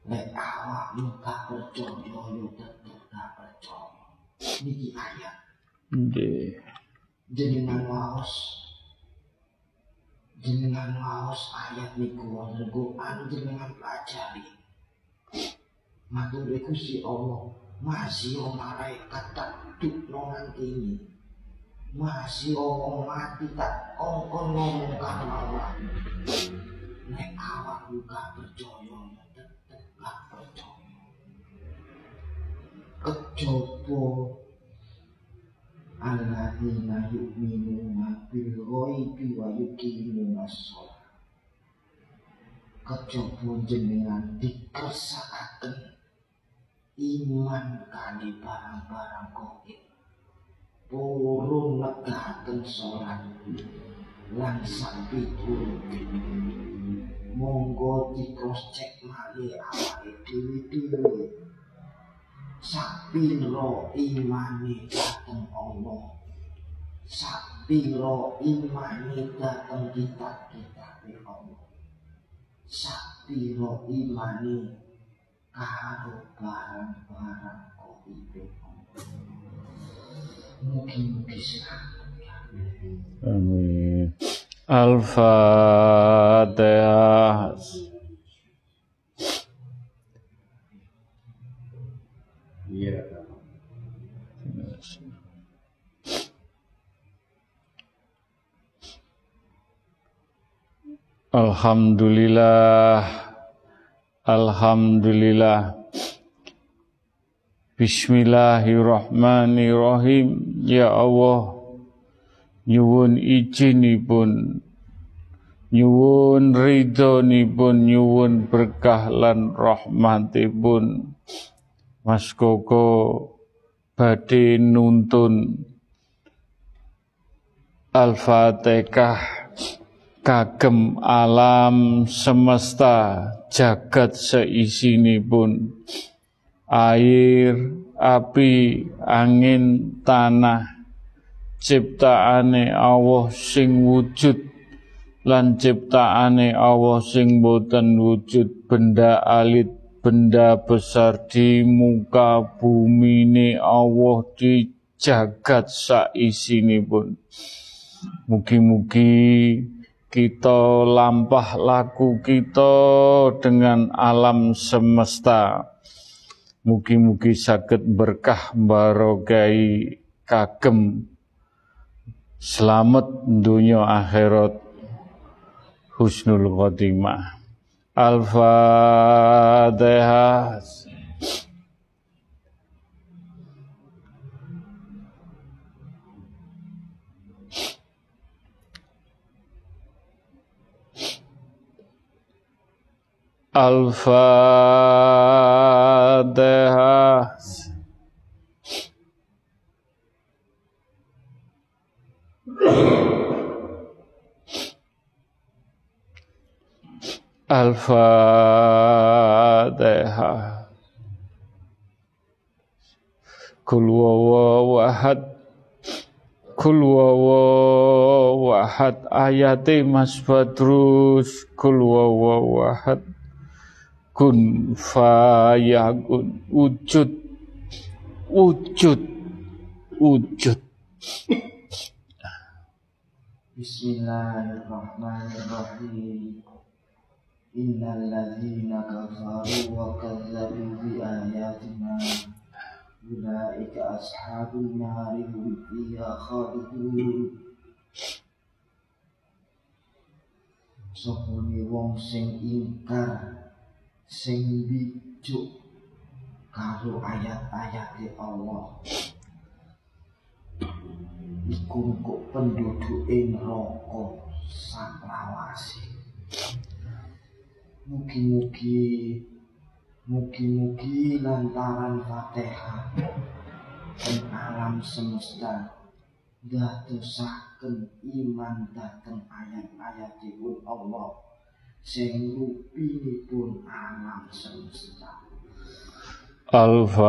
Nek awakmu tak percaya yo tetep tak percaya. Niki ayat. Nggih. Jenengan waos jenengan maos ayat niku wonten Quran jenengan pelajari. Matur si Allah, masih malaikat tak dukno ini. Masih om mati tak ongkon ngomong karo Allah. Nek awak buka percaya tetep gak percaya. Alladzina yu'minuna bil ghaibi wa yuqimuna shalah kejaba jenengan dikersakaken iman kali barang-barang gaib. Purun negaken salat lan sampai turun monggo di cross check malih awake dhewe-dhewe sapiro imani dateng Allah sapiro imani dateng kita kita Allah sapiro imani karo barang-barang kok itu Mungkin-mungkin Amin. Al-Fatihah. Alhamdulillah. Alhamdulillah. Bismillahirrahmanirrahim. Ya Allah. Nyuwun izinipun. Nyuwun ridhonipun. Nyuwun berkah lan rahmatipun. Mas Koko badhe nuntun. Al-Fatihah kagem alam semesta jagat pun air, api, angin, tanah ciptaane Allah sing wujud lan ciptaane Allah sing boten wujud benda alit benda besar di muka bumi ini Allah di jagat pun. Mugi-mugi kita lampah laku kita dengan alam semesta. Mugi-mugi sakit berkah barokai kagem selamat dunia akhirat husnul khotimah. Al-Fatihah. Al-Fatihah. Al-Fatihah. Kul wawahad Kul wawahad ayate Mas Badrus Kul wawahad kun fayakun wujud. Wujud. Wujud. Bismillahirrahmanirrahim. Innal ladzina kafaru wa kadzabu bi ayatina ulaika ashabun nari hum fiha khalidun. Sapa wong sing ingkar sing bijuk karo ayat-ayat Allah. Iku kok penduduke neraka saklawase. Mugi-mugi Mugi-mugi lantaran Fatihah dan alam semesta dadosaken iman dateng ayat-ayatipun Allah sing rupinipun alam semesta. Al-Fatihah.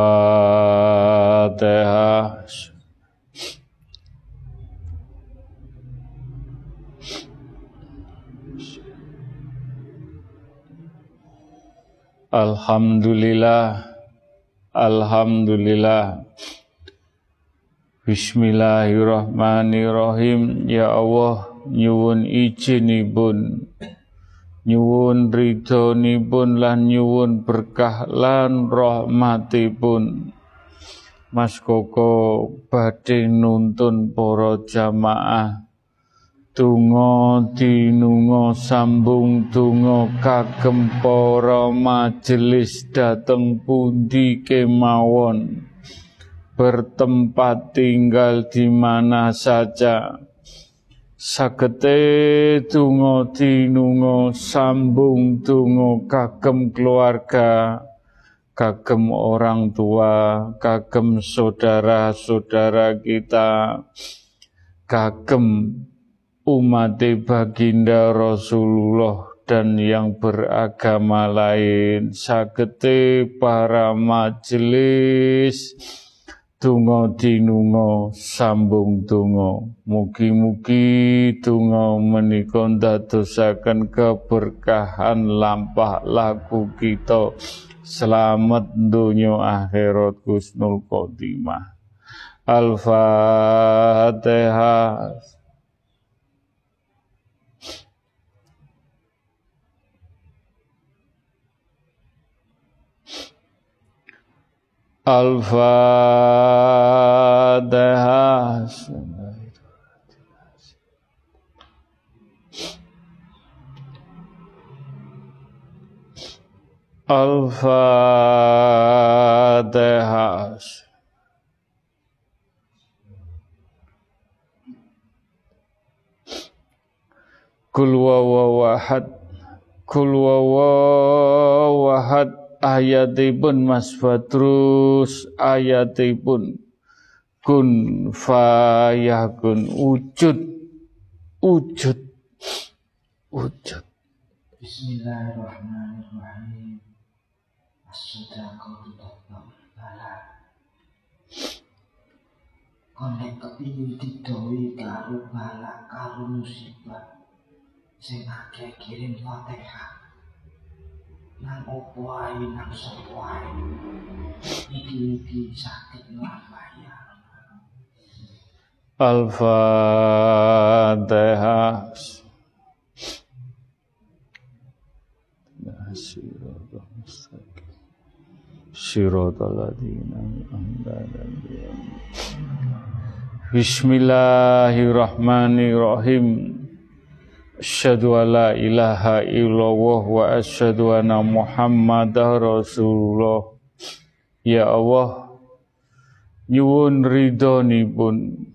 Alhamdulillah Alhamdulillah Bismillahirrahmanirrahim Ya Allah nyuwun izinipun nyuwun ridhonipun lan nyuwun berkah lan rahmatipun. Mas Koko badhe nuntun para jamaah. Tungo dinungo sambung tungo kagem para majelis dateng pundi kemawon. Bertempat tinggal di mana saja sagete tungo dinungo sambung tungo kagem keluarga kagem orang tua kagem saudara-saudara kita kagem umat baginda Rasulullah dan yang beragama lain. Sagete para majelis tungo dinungo sambung tungo mugi-mugi tungo menika ndadosaken keberkahan lampah laku kita. Selamat dunia akhirat kusnul khotimah. Al-Fatihah Al-Fatihah. Al-Fatihah. Kul wawahad Kul wawahad ayatipun Mas Badrus ayatipun kun fayakun wujud wujud wujud. Bismillahirrahmanirrahim. As-sadaqatu bala Konek kepingin didawi karo bala karo musibah. Sing akeh kirim fatihah nang opo ae nang sapa ae? Iki-iki sakit nglampaya Al-Fatihah Bismillahirrahmanirrahim Asyhadu an la ilaha illallah wa asyhadu anna Muhammadar Rasulullah. Ya Allah, nyuwun ridhonipun,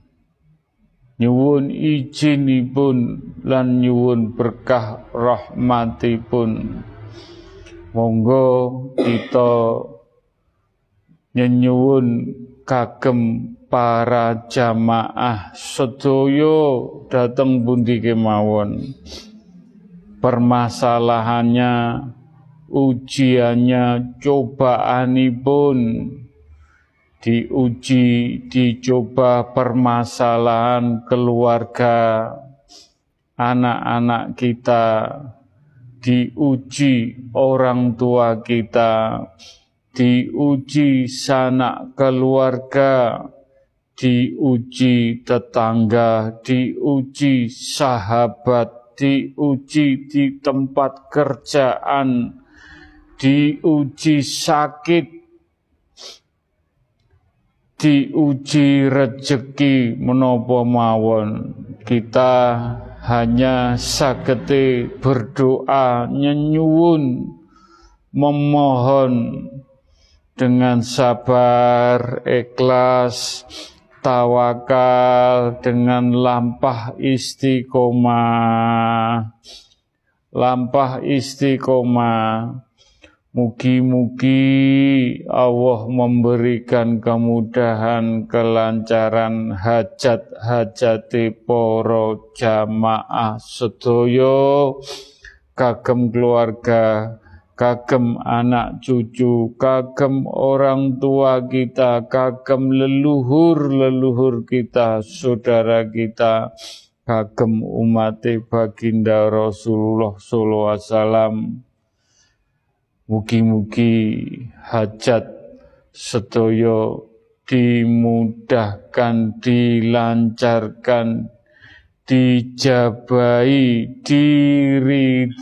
nyuwun izinipun lan nyuwun berkah rahmatipun monggo kita nyenyuwun kagem para jamaah sedaya dateng pundi kemawon? Permasalahannya ujiannya cobaanipun. Diuji dicoba permasalahan keluarga anak-anak kita. Diuji orang tua kita diuji sanak keluarga. Diuji tetangga. Diuji sahabat. Diuji di tempat kerjaan. Diuji sakit, diuji rejeki menopo mawon. Kita hanya sagete berdoa nyenyuwun memohon dengan sabar, ikhlas, tawakal dengan lampah istiqomah. Lampah istiqomah Mugi-mugi Allah memberikan kemudahan, kelancaran hajat-hajat poro jamaah sedoyo kagem keluarga, kagem anak cucu, kagem orang tua kita, kagem leluhur-leluhur kita, saudara kita, kagem umat baginda Rasulullah sallallahu alaihi Mugi-mugi hajat sedoyo dimudahkan, dilancarkan, dijabai, diridani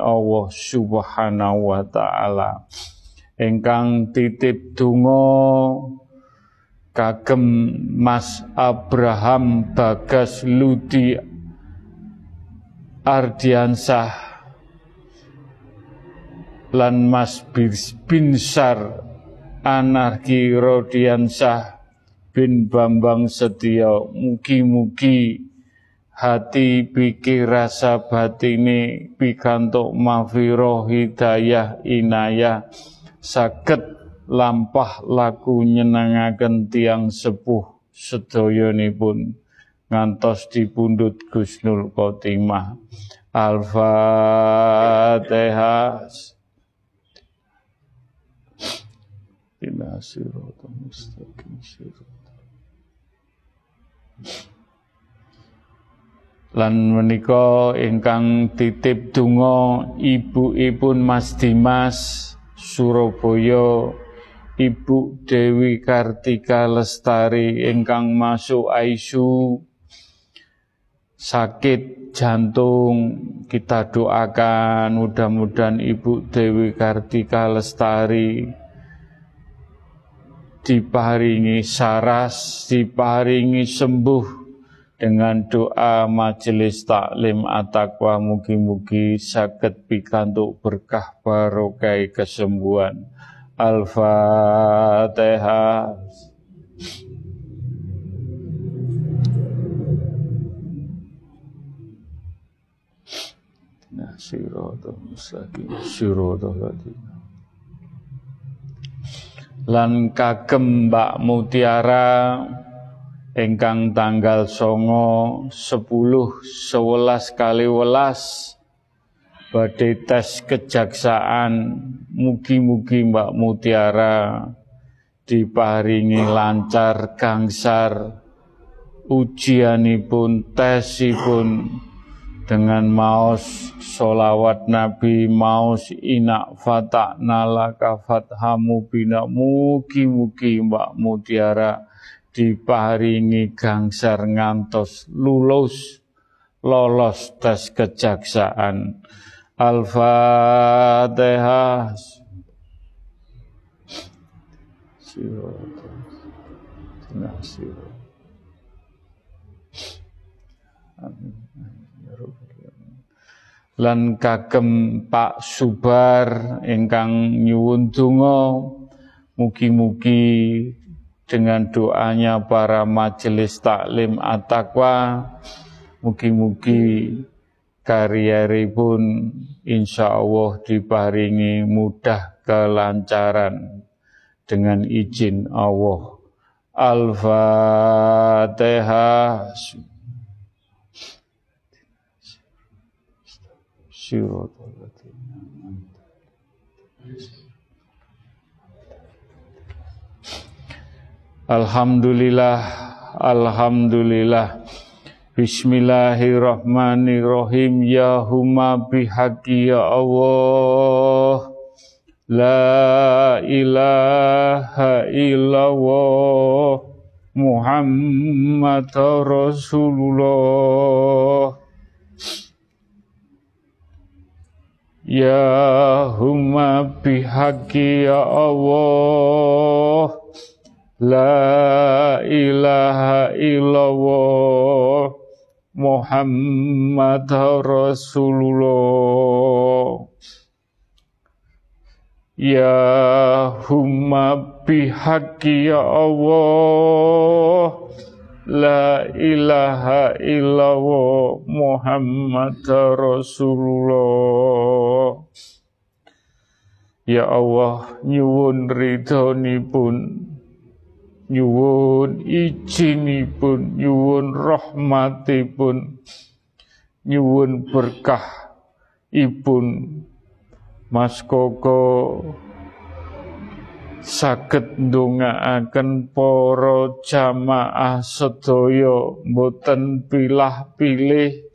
Allah Subhanahu wa taala. Engkang titip donga kagem Mas Abraham Bagas Ludi Ardiansah lan Mas Binsar Anarki Rodiansah bin Bambang Setio mugi-mugi hati pikir rasa batini pikantuk mafiro hidayah inayah. Sakit lampah laku nyenangaken tiang sepuh pun ngantos dipundhut Gusnul Khotimah Al-Fatihah ila siratal lan menika ingkang titip donga ibu-ipun Mas Dimas Surabaya Ibu Dewi Kartika Lestari ingkang masuk ICU sakit jantung kita doakan mudah-mudahan Ibu Dewi Kartika Lestari diparingi saras, diparingi sembuh dengan doa majelis taklim atakwa mugi-mugi sakit pikantuk berkah barokah kesembuhan. Al-Fatihah. Nah, ladina lan kagem Mbak Mutiara ingkang tanggal songo sepuluh sewelas kali welas badai tes kejaksaan mugi-mugi Mbak Mutiara diparingi lancar gangsar ujianipun tesipun dengan maus solawat Nabi maus inak fatak nalaka fathamu bina mugi-mugi Mbak Mutiara diparingi gangsar ngantos lulus lolos tes kejaksaan. Al-Fatihah. Amin lan kagem Pak Subar ingkang nyuwun donga mugi-mugi dengan doanya para majelis taklim at-taqwa mugi-mugi karieripun insya Allah diparingi mudah kelancaran dengan izin Allah. Al-Fatihah. Alhamdulillah, Alhamdulillah. Bismillahirrahmanirrahim. Ya huma bihaqi ya Allah. La ilaha illallah. Muhammad Rasulullah. Ya huma bihaqi ya Allah La ilaha illallah Muhammad Rasulullah. Ya huma bihaqi ya Allah. La ilaha illallah Muhammad Rasulullah. Ya Allah nyuwun pun nyuwun izinipun nyuwun rahmatipun nyuwun berkah ipun Mas Koko. Saged ndongaaken para jamaah sedaya boten pilah-pilih.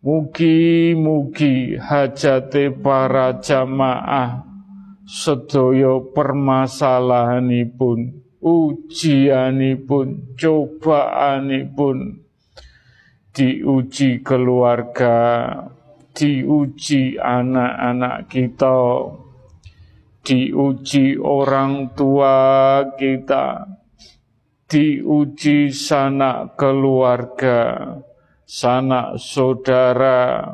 Mugi-mugi hajate para jamaah sedaya permasalahanipun ujianipun cobaanipun. Diuji keluarga diuji anak-anak kita. Diuji orang tua kita, diuji sanak keluarga, sanak saudara,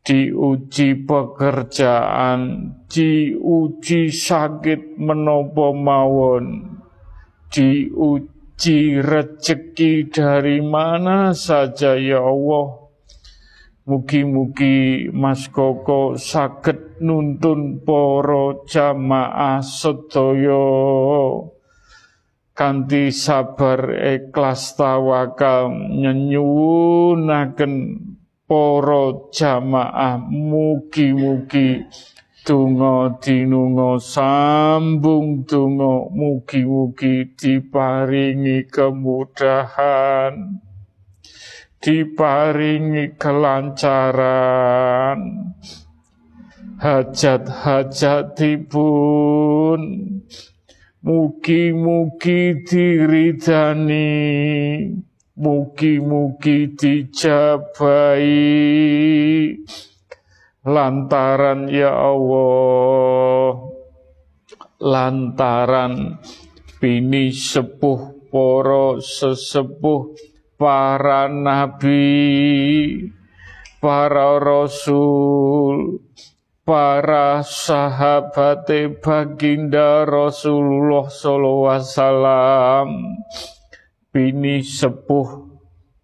diuji pekerjaan, diuji sakit menopo mawon, diuji rezeki dari mana saja ya Allah. Mugi-mugi Mas Koko saged nuntun poro jamaah sedaya. Kanthi sabar ikhlas tawakal nyenyunaken poro jamaah. Mugi-mugi Tungo dinungo sambung tungo mugi-mugi diparingi kemudahan diparingi kelancaran. Hajat-hajatipun mugi-mugi diridani mugi-mugi dijabai lantaran ya Allah. Lantaran bini sepuh poro sesepuh para nabi, para rasul, para sahabat baginda Rasulullah sallallahu wasallam, bini sepuh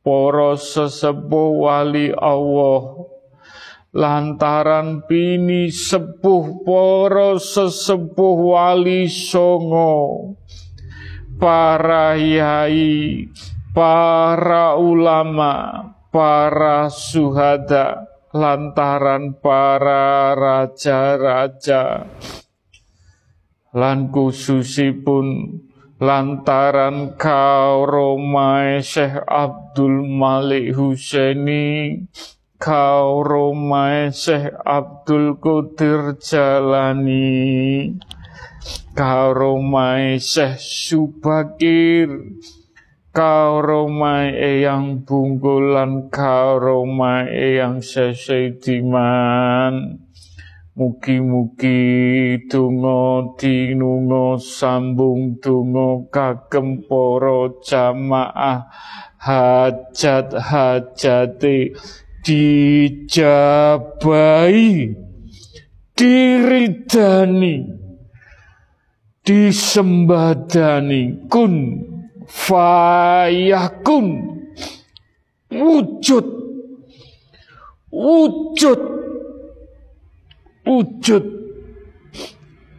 para sesepuh wali Allah, lantaran bini sepuh para sesepuh wali songo, para yai, para ulama, para suhada, lantaran para raja-raja, lan khususipun lantaran kauromai Syekh Abdul Malik Husaini, kauromai Syekh Abdul Qadir Jalani, kauromai Syekh Subakir, karomai eyang bungkulan karomai eyang sesediman Mugi-mugi tungo tinungo sambung tungo kagem jamaah hajat hajati dijabai diridani disembadani kun fayakun wujud wujud wujud.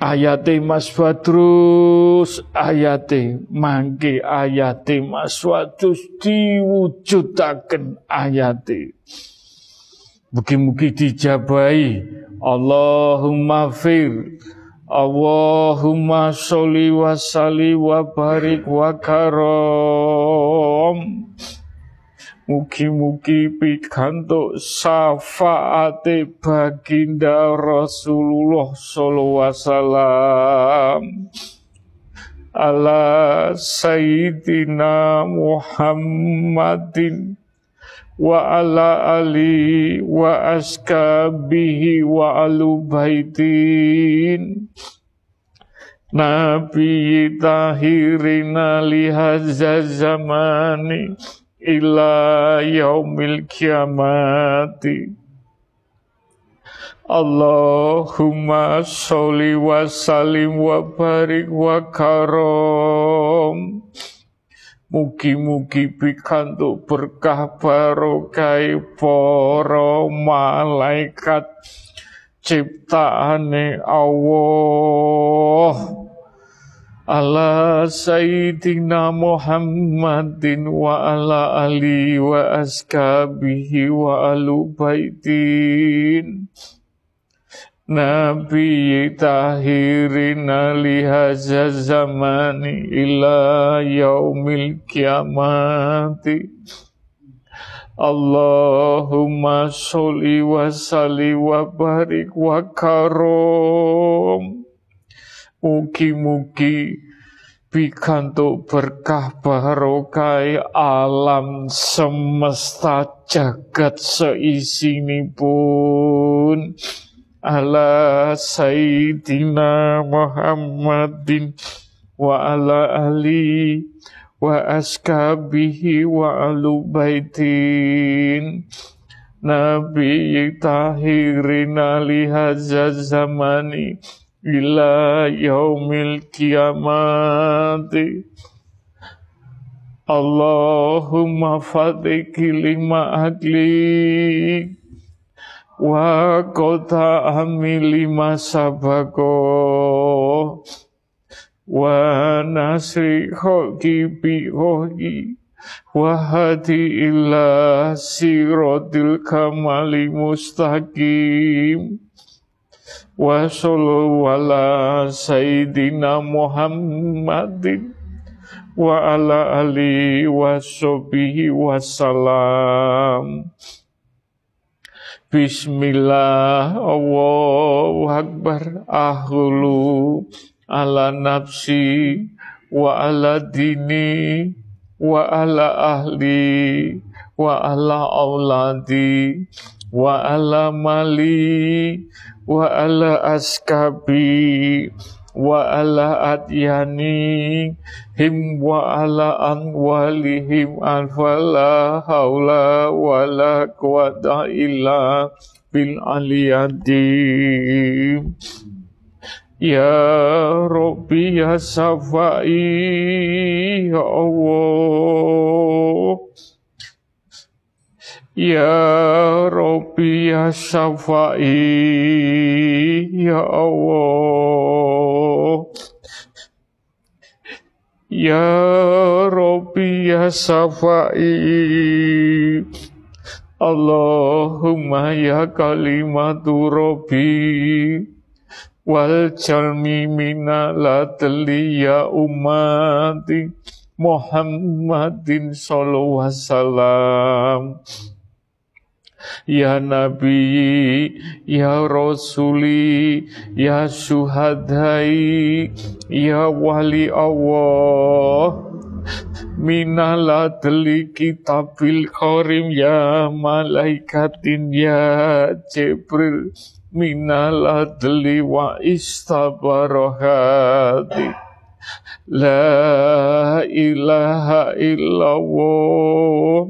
Ayate Mas Badrus ayate mangke ayate Mas Wadus diwujudaken ayate mugi-mugi dijabahi. Allahumma fir. Allahumma sholli wa salli wa barik wa karom. Mugi-mugi pikantuk syafaate baginda Rasulullah sallallahu wasallam. Ala sayyidina Muhammadin wa ala ali wa askabihi wa alu Nabi tahirina lihazza zamani ila yaumil Allahumma sholli wa salim wa barik wa karom Mugi-mugi pikantuk berkah barokai para malaikat. Ciptaane Allah. Ala sayyidina Muhammadin wa ala ali wa askabihi wa alu baitin Nabi tahirin lihaza zamani ila yaumil kiamati. Allahumma sholli wa salli wa barik wa karom. Mugi-mugi pikantuk berkah barokai alam semesta jagat pun ala sayyidina Muhammadin wa ala ali wa askabihi wa alu baitin. Nabi tahirin alihaza zamani ila yaumil kiamati Allahumma fatiki lima agli wa kota amili sabako wa nasri hoki bi hoki. Wa hadi ila sirotil kamali mustaqim wa sallu ala sayyidina Muhammadin. Wa ala ali wa sahbihi wa salam Bismillah Allahu Akbar ahlu ala nafsi wa ala dini wa ala ahli wa ala auladi wa ala mali wa ala askabi wa ala adyani him wa ala anwalihim anfala haula wa la quwata illa bil aliyadim. Ya Rabbi ya Safai ya Allah. Ya Rabbi ya Syafai Ya Allah Ya Rabbi ya Syafai Allahumma ya kalimatu Rabbi. Wal jalmi mina la ya umati Muhammadin sallallahu wasallam Ya Nabi, Ya Rasuli, Ya Syuhadai, Ya Wali Allah, Minala deli kitabil karim ya malaikatin ya Jibril. Minala deli wa istabarohati. La ilaha illallah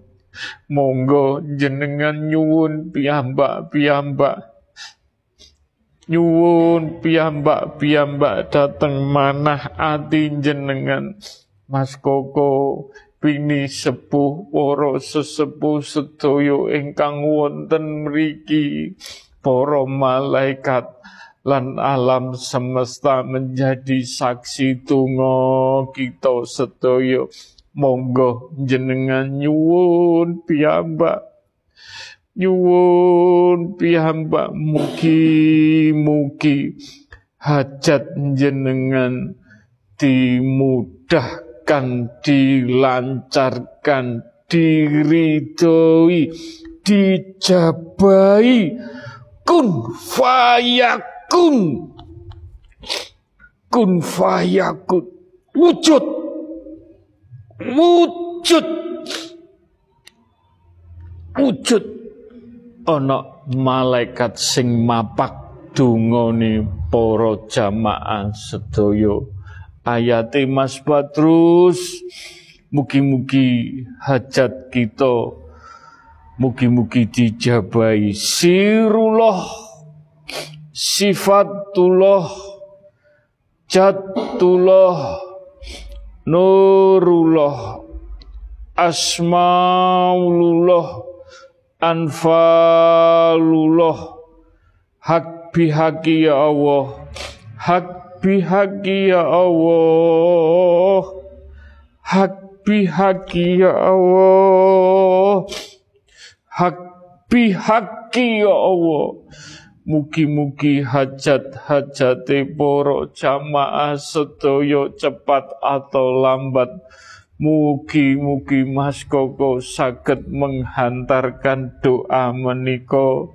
Monggo jenengan nyuwun piyambak-piyambak. Nyuwun piyambak-piyambak dateng manah ati jenengan. Mas Koko Bini sepuh para sesepuh sedaya ingkang wonten mriki. Para malaikat lan alam semesta menjadi saksi tungo kita sedaya monggo jenengan nyuwun piyambak. Nyuwun piyambak. Mugi-mugi hajat jenengan dimudahkan dilancarkan diridhoi dijabai kun fayak kun kun fayakun. Wujud wujud. Wujud. Ana malaikat sing mapak dungane para jamaah sedaya. Ayate Mas Badrus mugi-mugi hajat kita mugi-mugi dijabai sirullah sifatullah jatullah nurullah asmaulullah anfalullah. Hak bihaki ya Allah hak bihaki ya Allah. Hak bihaki ya Allah. Hak bihaki ya Allah Mugi-mugi hajat-hajate para jamaah sedaya cepat atau lambat. Mugi-mugi Mas Koko saged menghantarkan doa menika.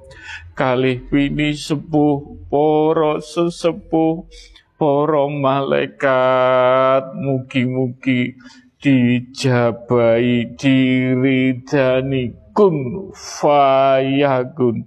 Kalih pini sepuh para sesepuh para malaikat. Mugi-mugi dijabai diridani kun fayakun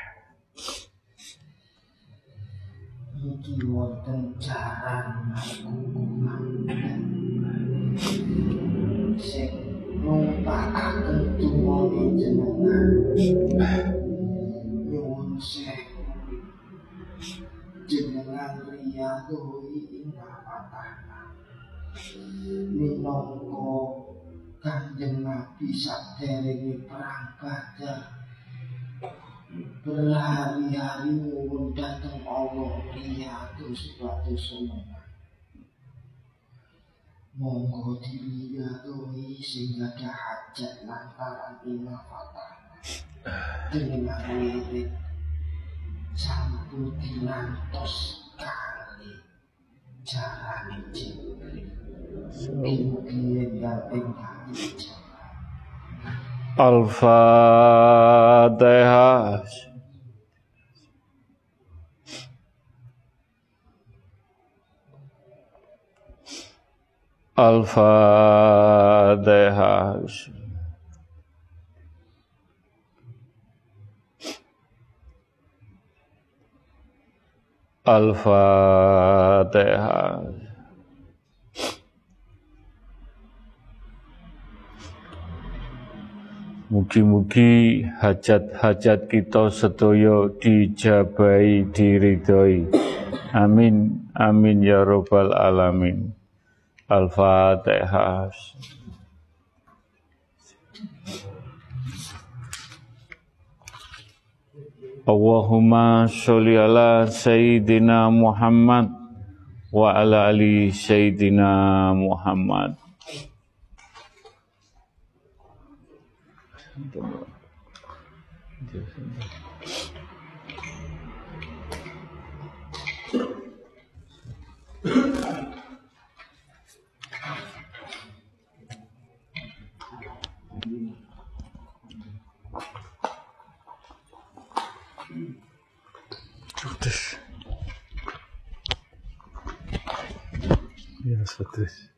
Niki wonten jalan kukuman Sek numpak aku tua di jenengan. Nyumun sek Jenengan ria doi indah patah Minongko kanjeng nabi sak perang badar berhari-hari nyuwun dateng Allah terus suatu semoga monggo diliyadohi sehingga ada hajat lantaran ina fatah. Dengan wirid sampun dinantos kali jarane Jibril Mungkin yang enggak Al-Fatihah. Al-Fatihah. Al-Fatihah. Mugi-mugi hajat-hajat kita sedaya dijabai diridhoi. Amin amin ya rabbal alamin. Al-Fatihah. Allahumma sholli ala sayyidina Muhammad wa ala ali sayyidina Muhammad. 怎么？就是。就是。你看这。你看这。